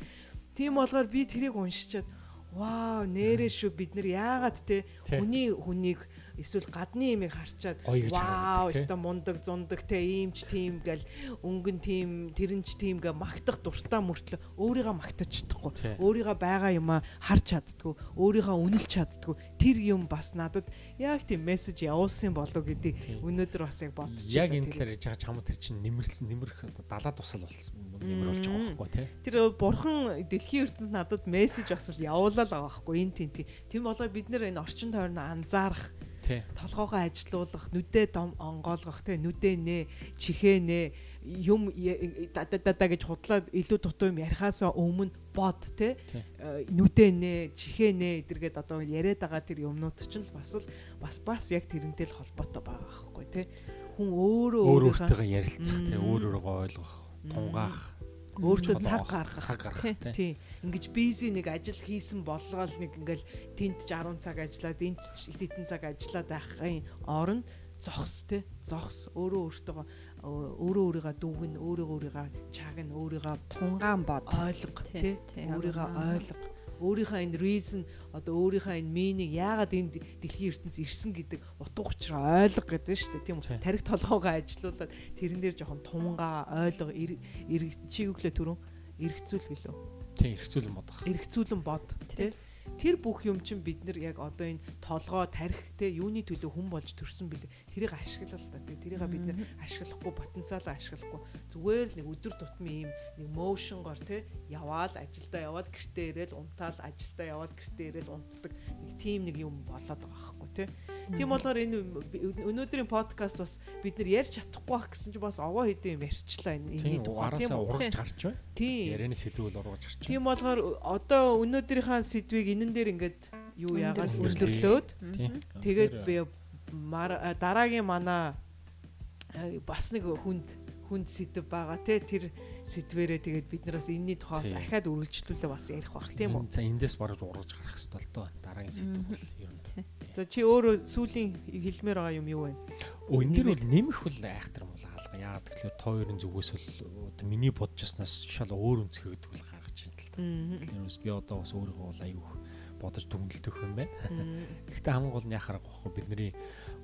[SPEAKER 3] Тийм болгоор би тэрийг уншичаад вау нэрээ шүү бид нар. Яагаад те? Хүний хүнийг эсвэл гадны имийг харчаад вау өста мундаг зундаг те иймч тийм гэл өнгөн тийм тэрэнч тийм гэ магтах дуртай мөртлөө өөрийгөө магтаж чадахгүй өөрийгөө байгаа юмаа харж чаддгүй өөрийгөө үнэлж чаддгүй тэр юм бас надад яг тийм мессеж явуулсан болов гэдгийг өнөөдөр бас яг бодчих.
[SPEAKER 2] Яг энэ талаар яж байгаа чам тэр чинь нэмэрлсэн нэмэрх далаа тусал болсон нэмэр болж байгаа байхгүй тий.
[SPEAKER 3] Тэр бурхан дэлхийн ертөнд надад мессеж бас л явуулаад байгаа байхгүй энэ тийм тийм. Болоо бид нэр энэ орчин тойрноо анзаарах толгоогоо ажилуулах, нүдээ онгоолгох, тэ нүдээ нэ, чихээ нэ, юм дададаа гэж худлаад илүү дутуу юм ярихаасаа өмнө бод тэ нүдээ нэ, чихээ нэ эдэргээд одоо яриад байгаа тэр юмнууд чинь бас л бас бас яг тэрнтэй л холбоотой байгаа байхгүй тэ хүн өөрөө
[SPEAKER 2] өөрөөрөө ярилцах тэ өөрөөрөө ойлгох, тунгаах
[SPEAKER 3] өөртөө цаг гаргах.
[SPEAKER 2] Цаг гаргах
[SPEAKER 3] тийм ингэж бизи нэг ажил хийсэн болгоол нэг ингээл тэнд 60 цаг ажиллаад энд хэдэн цаг ажиллаад байхын оронд зогс те зогс. Өөрөө өөртөө өөрөө өөрийгөө дүүгэн өөрөө өөрийгөө чагна өөрийгөө
[SPEAKER 1] тунгаан бод.
[SPEAKER 3] ойлго те өөрийгөө ойлго өөрийнхөө энэ reason одоо өөрийнхөө энэ meaning яагаад энэ дэлхийн ертөнц ирсэн гэдэг утга учраа ойлго гэдэг нь шүү дээ. Тийм үү? Тарих толгоогоо ажилуулад тэрэн дээр жоохон тунгаа ойлго чиг өглөө түрүүн эргцүүл гэлөө.
[SPEAKER 2] Тийм эргцүүлэн бодох.
[SPEAKER 3] Эргцүүлэн бод тийм тэр бүх юм чинь бид нар яг одоо энэ толгой тарих те юуны төлөө хүн болж төрсөн бэлээ тэрийг ашиглал та те тэрийг бид нар ашиглахгүй потенциалаа ашиглахгүй. Зүгээр л нэг өдөр тутмын юм нэг моушнгоор те яваал ажилдаа яваал гэртээ ирээл унтаал ажилдаа яваал гэртээ ирээл унтдаг нэг тим нэг юм болоод байгаа байхгүй те тийм болохоор энэ өнөөдрийн подкаст бас бид нар ярьж чадахгүй байх гэсэн чинь бас овоо хэдэн юм ярьчлаа энэ
[SPEAKER 2] энэний тухай тийм урагж гарч байна.
[SPEAKER 3] Тийм.
[SPEAKER 2] Ярианы сэдвүүл урагж гарч байна.
[SPEAKER 3] Тийм болохоор одоо өнөөдрийнхаа сэдвийг энэн дээр ингээд юу яагаад хөрлөглөөд тэгээд би дараагийн манай бас нэг хүнд хүнд сэдв байгаа те тэр сэдвэрээ тэгээд бид нараас энэний тухай бас ахаад үргэлжлүүлээ бас ярих бах тийм үү?
[SPEAKER 2] За эндээс бараж ургаж гарах хэвээр л доо. Дараагийн сэдв бол ер нь.
[SPEAKER 3] За чи өөрөө сүүлийн хэлмээр байгаа юм юу вэ?
[SPEAKER 2] Өө энэ дэр бол нэмэх бол айхтар юм бол хаалга яа тэгэхээр тойрын зүгээс бол миний бодчихснаас шал өөр өнцгөөд бол гаргаж ин л та тэгэхээр би одоо бас өөрийгөө бол аюух бодож дүнэлтэх юм байна. Гэхдээ хамгийн гол нь яхах байхгүй бидний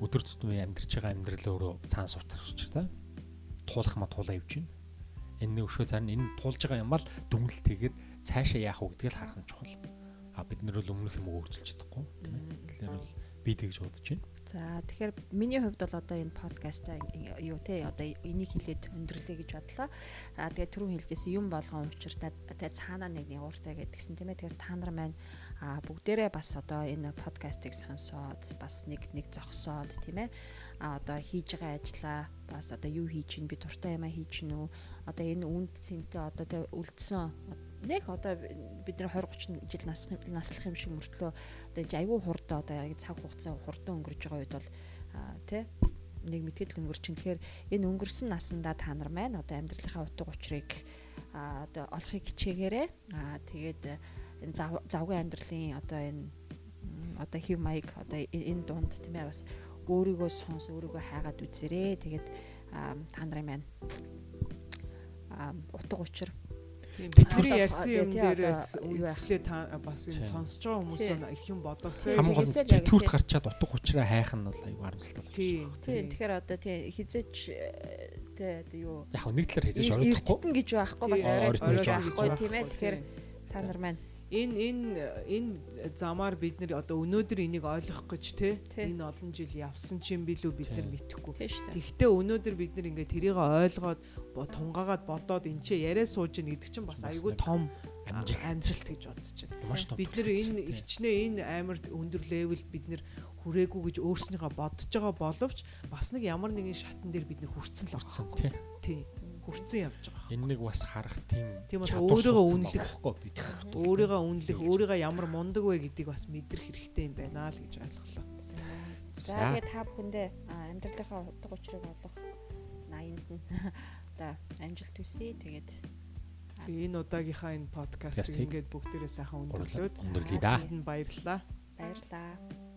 [SPEAKER 2] өдөр тутмын амьдарч байгаа амьдрал өөрөө цаан учраас та туулах ма туулаа явж байна. Энэ өшөө цаана энэ туулж байгаа юм аа л дүнэлтэйгээд цаашаа яах вэ гэдгийг харах нь чухал. А бид нэр бол өмнөх юм өөрчилж чадахгүй тийм ээ. Тэгэхээр бол би тэгж бодож байна.
[SPEAKER 1] За тэгэхээр миний хувьд бол одоо энэ подкаст юу те одоо энийг хэлээд өндөрлөө гэж бодлоо. А тэгээд түрүүн хэлжсэн юм болгон учиртай цаанаа нэг нэг ууртай гэдгсэн тийм ээ. Тэгэхээр та нар маань а бүгдээрээ бас одоо энэ подкастыг сонсоод бас нэг нэг зогсоод тийм ээ. А одоо хийж байгаа ажиллаа бас одоо юу хийж чинь би дуртай юмаа хийж чинь үү? Одоо энэ үнд цэнтэй одоо тэ үлдсэн нэг одоо бид нэр 20 30 жил наслах наслах юм шиг мөртлөө одоо айгүй хурд одоо цаг хугацаа хурдан өнгөрж байгаа үед бол тий нэг мэтгэл өнгөрч чинь. Тэгэхээр энэ өнгөрсөн насандаа та нар маань одоо амьдралынхаа утга учирыг одоо олохыг хичээгээрээ аа тэгээд энэ завгүй амьдралын одоо энэ одоо хев маяг одоо энэ дунд тийм ээ бас өөрийгөө сонс өөрийгөө хайгаад үзээрэй тэгээд та нарын маань утга учир
[SPEAKER 3] бидний ярьсан юм дээрээс үнслээ та бас энэ сонсож байгаа хүмүүс их юм бодосоо.
[SPEAKER 2] Хамгийн гол нь тэтгэврт гарчаад утга учраа хайх нь бол аюу харамсалтай
[SPEAKER 1] байна. Тийм. Тэгэхээр одоо тий хизэж тий юу
[SPEAKER 2] яг нэг талаар хизэж ороодохгүй.
[SPEAKER 1] Эрдэнэ гэж байхгүй бас оройд гэж байхгүй тийм ээ. Тэгэхээр та нар маань
[SPEAKER 3] энэ энэ энэ замаар бид нар одоо өнөөдөр энийг ойлгох гэж те энэ олон жил явсан ч юм билүү бид нар мэдэхгүй. Тэгвэл өнөөдөр бид нар ингээ тэрийг ойлгоод тунгаагаад бодоод энэ ч яриа сууж ийн гэдэг чинь бас айгүй том амжилт гэж бодож байна. Бид нар энэ ихчнээ энэ амар өндөр левел бид нар хүрээгүй гэж өөрснийгөө бодож байгаа боловч бас нэг ямар нэгэн шатан дээр бид нар хүрцэн л орсон. Тий. Хүрцэн явж байгаа.
[SPEAKER 2] Энэ нэг бас харах тийм
[SPEAKER 3] Тийм бол өөрийгөө үнэлэх,
[SPEAKER 2] бид.
[SPEAKER 3] Өөрийгөө үнэлэх, өөрийгөө ямар мундаг вэ гэдгийг бас мэдрэх хэрэгтэй юм байна л гэж ойлголоо.
[SPEAKER 1] За тэгээд та бүхэндээ амьдралынхаа утга учирыг олох 80-нд нь одоо амжилт хүсье. Тэгээд
[SPEAKER 3] Би энэ удаагийнхаа энэ подкастыг
[SPEAKER 2] Подкастыг
[SPEAKER 3] ингээд бүгдээрээ сайхан өндөрлөөд
[SPEAKER 2] өндөрлөе да.
[SPEAKER 3] баярлалаа.
[SPEAKER 1] баярлалаа.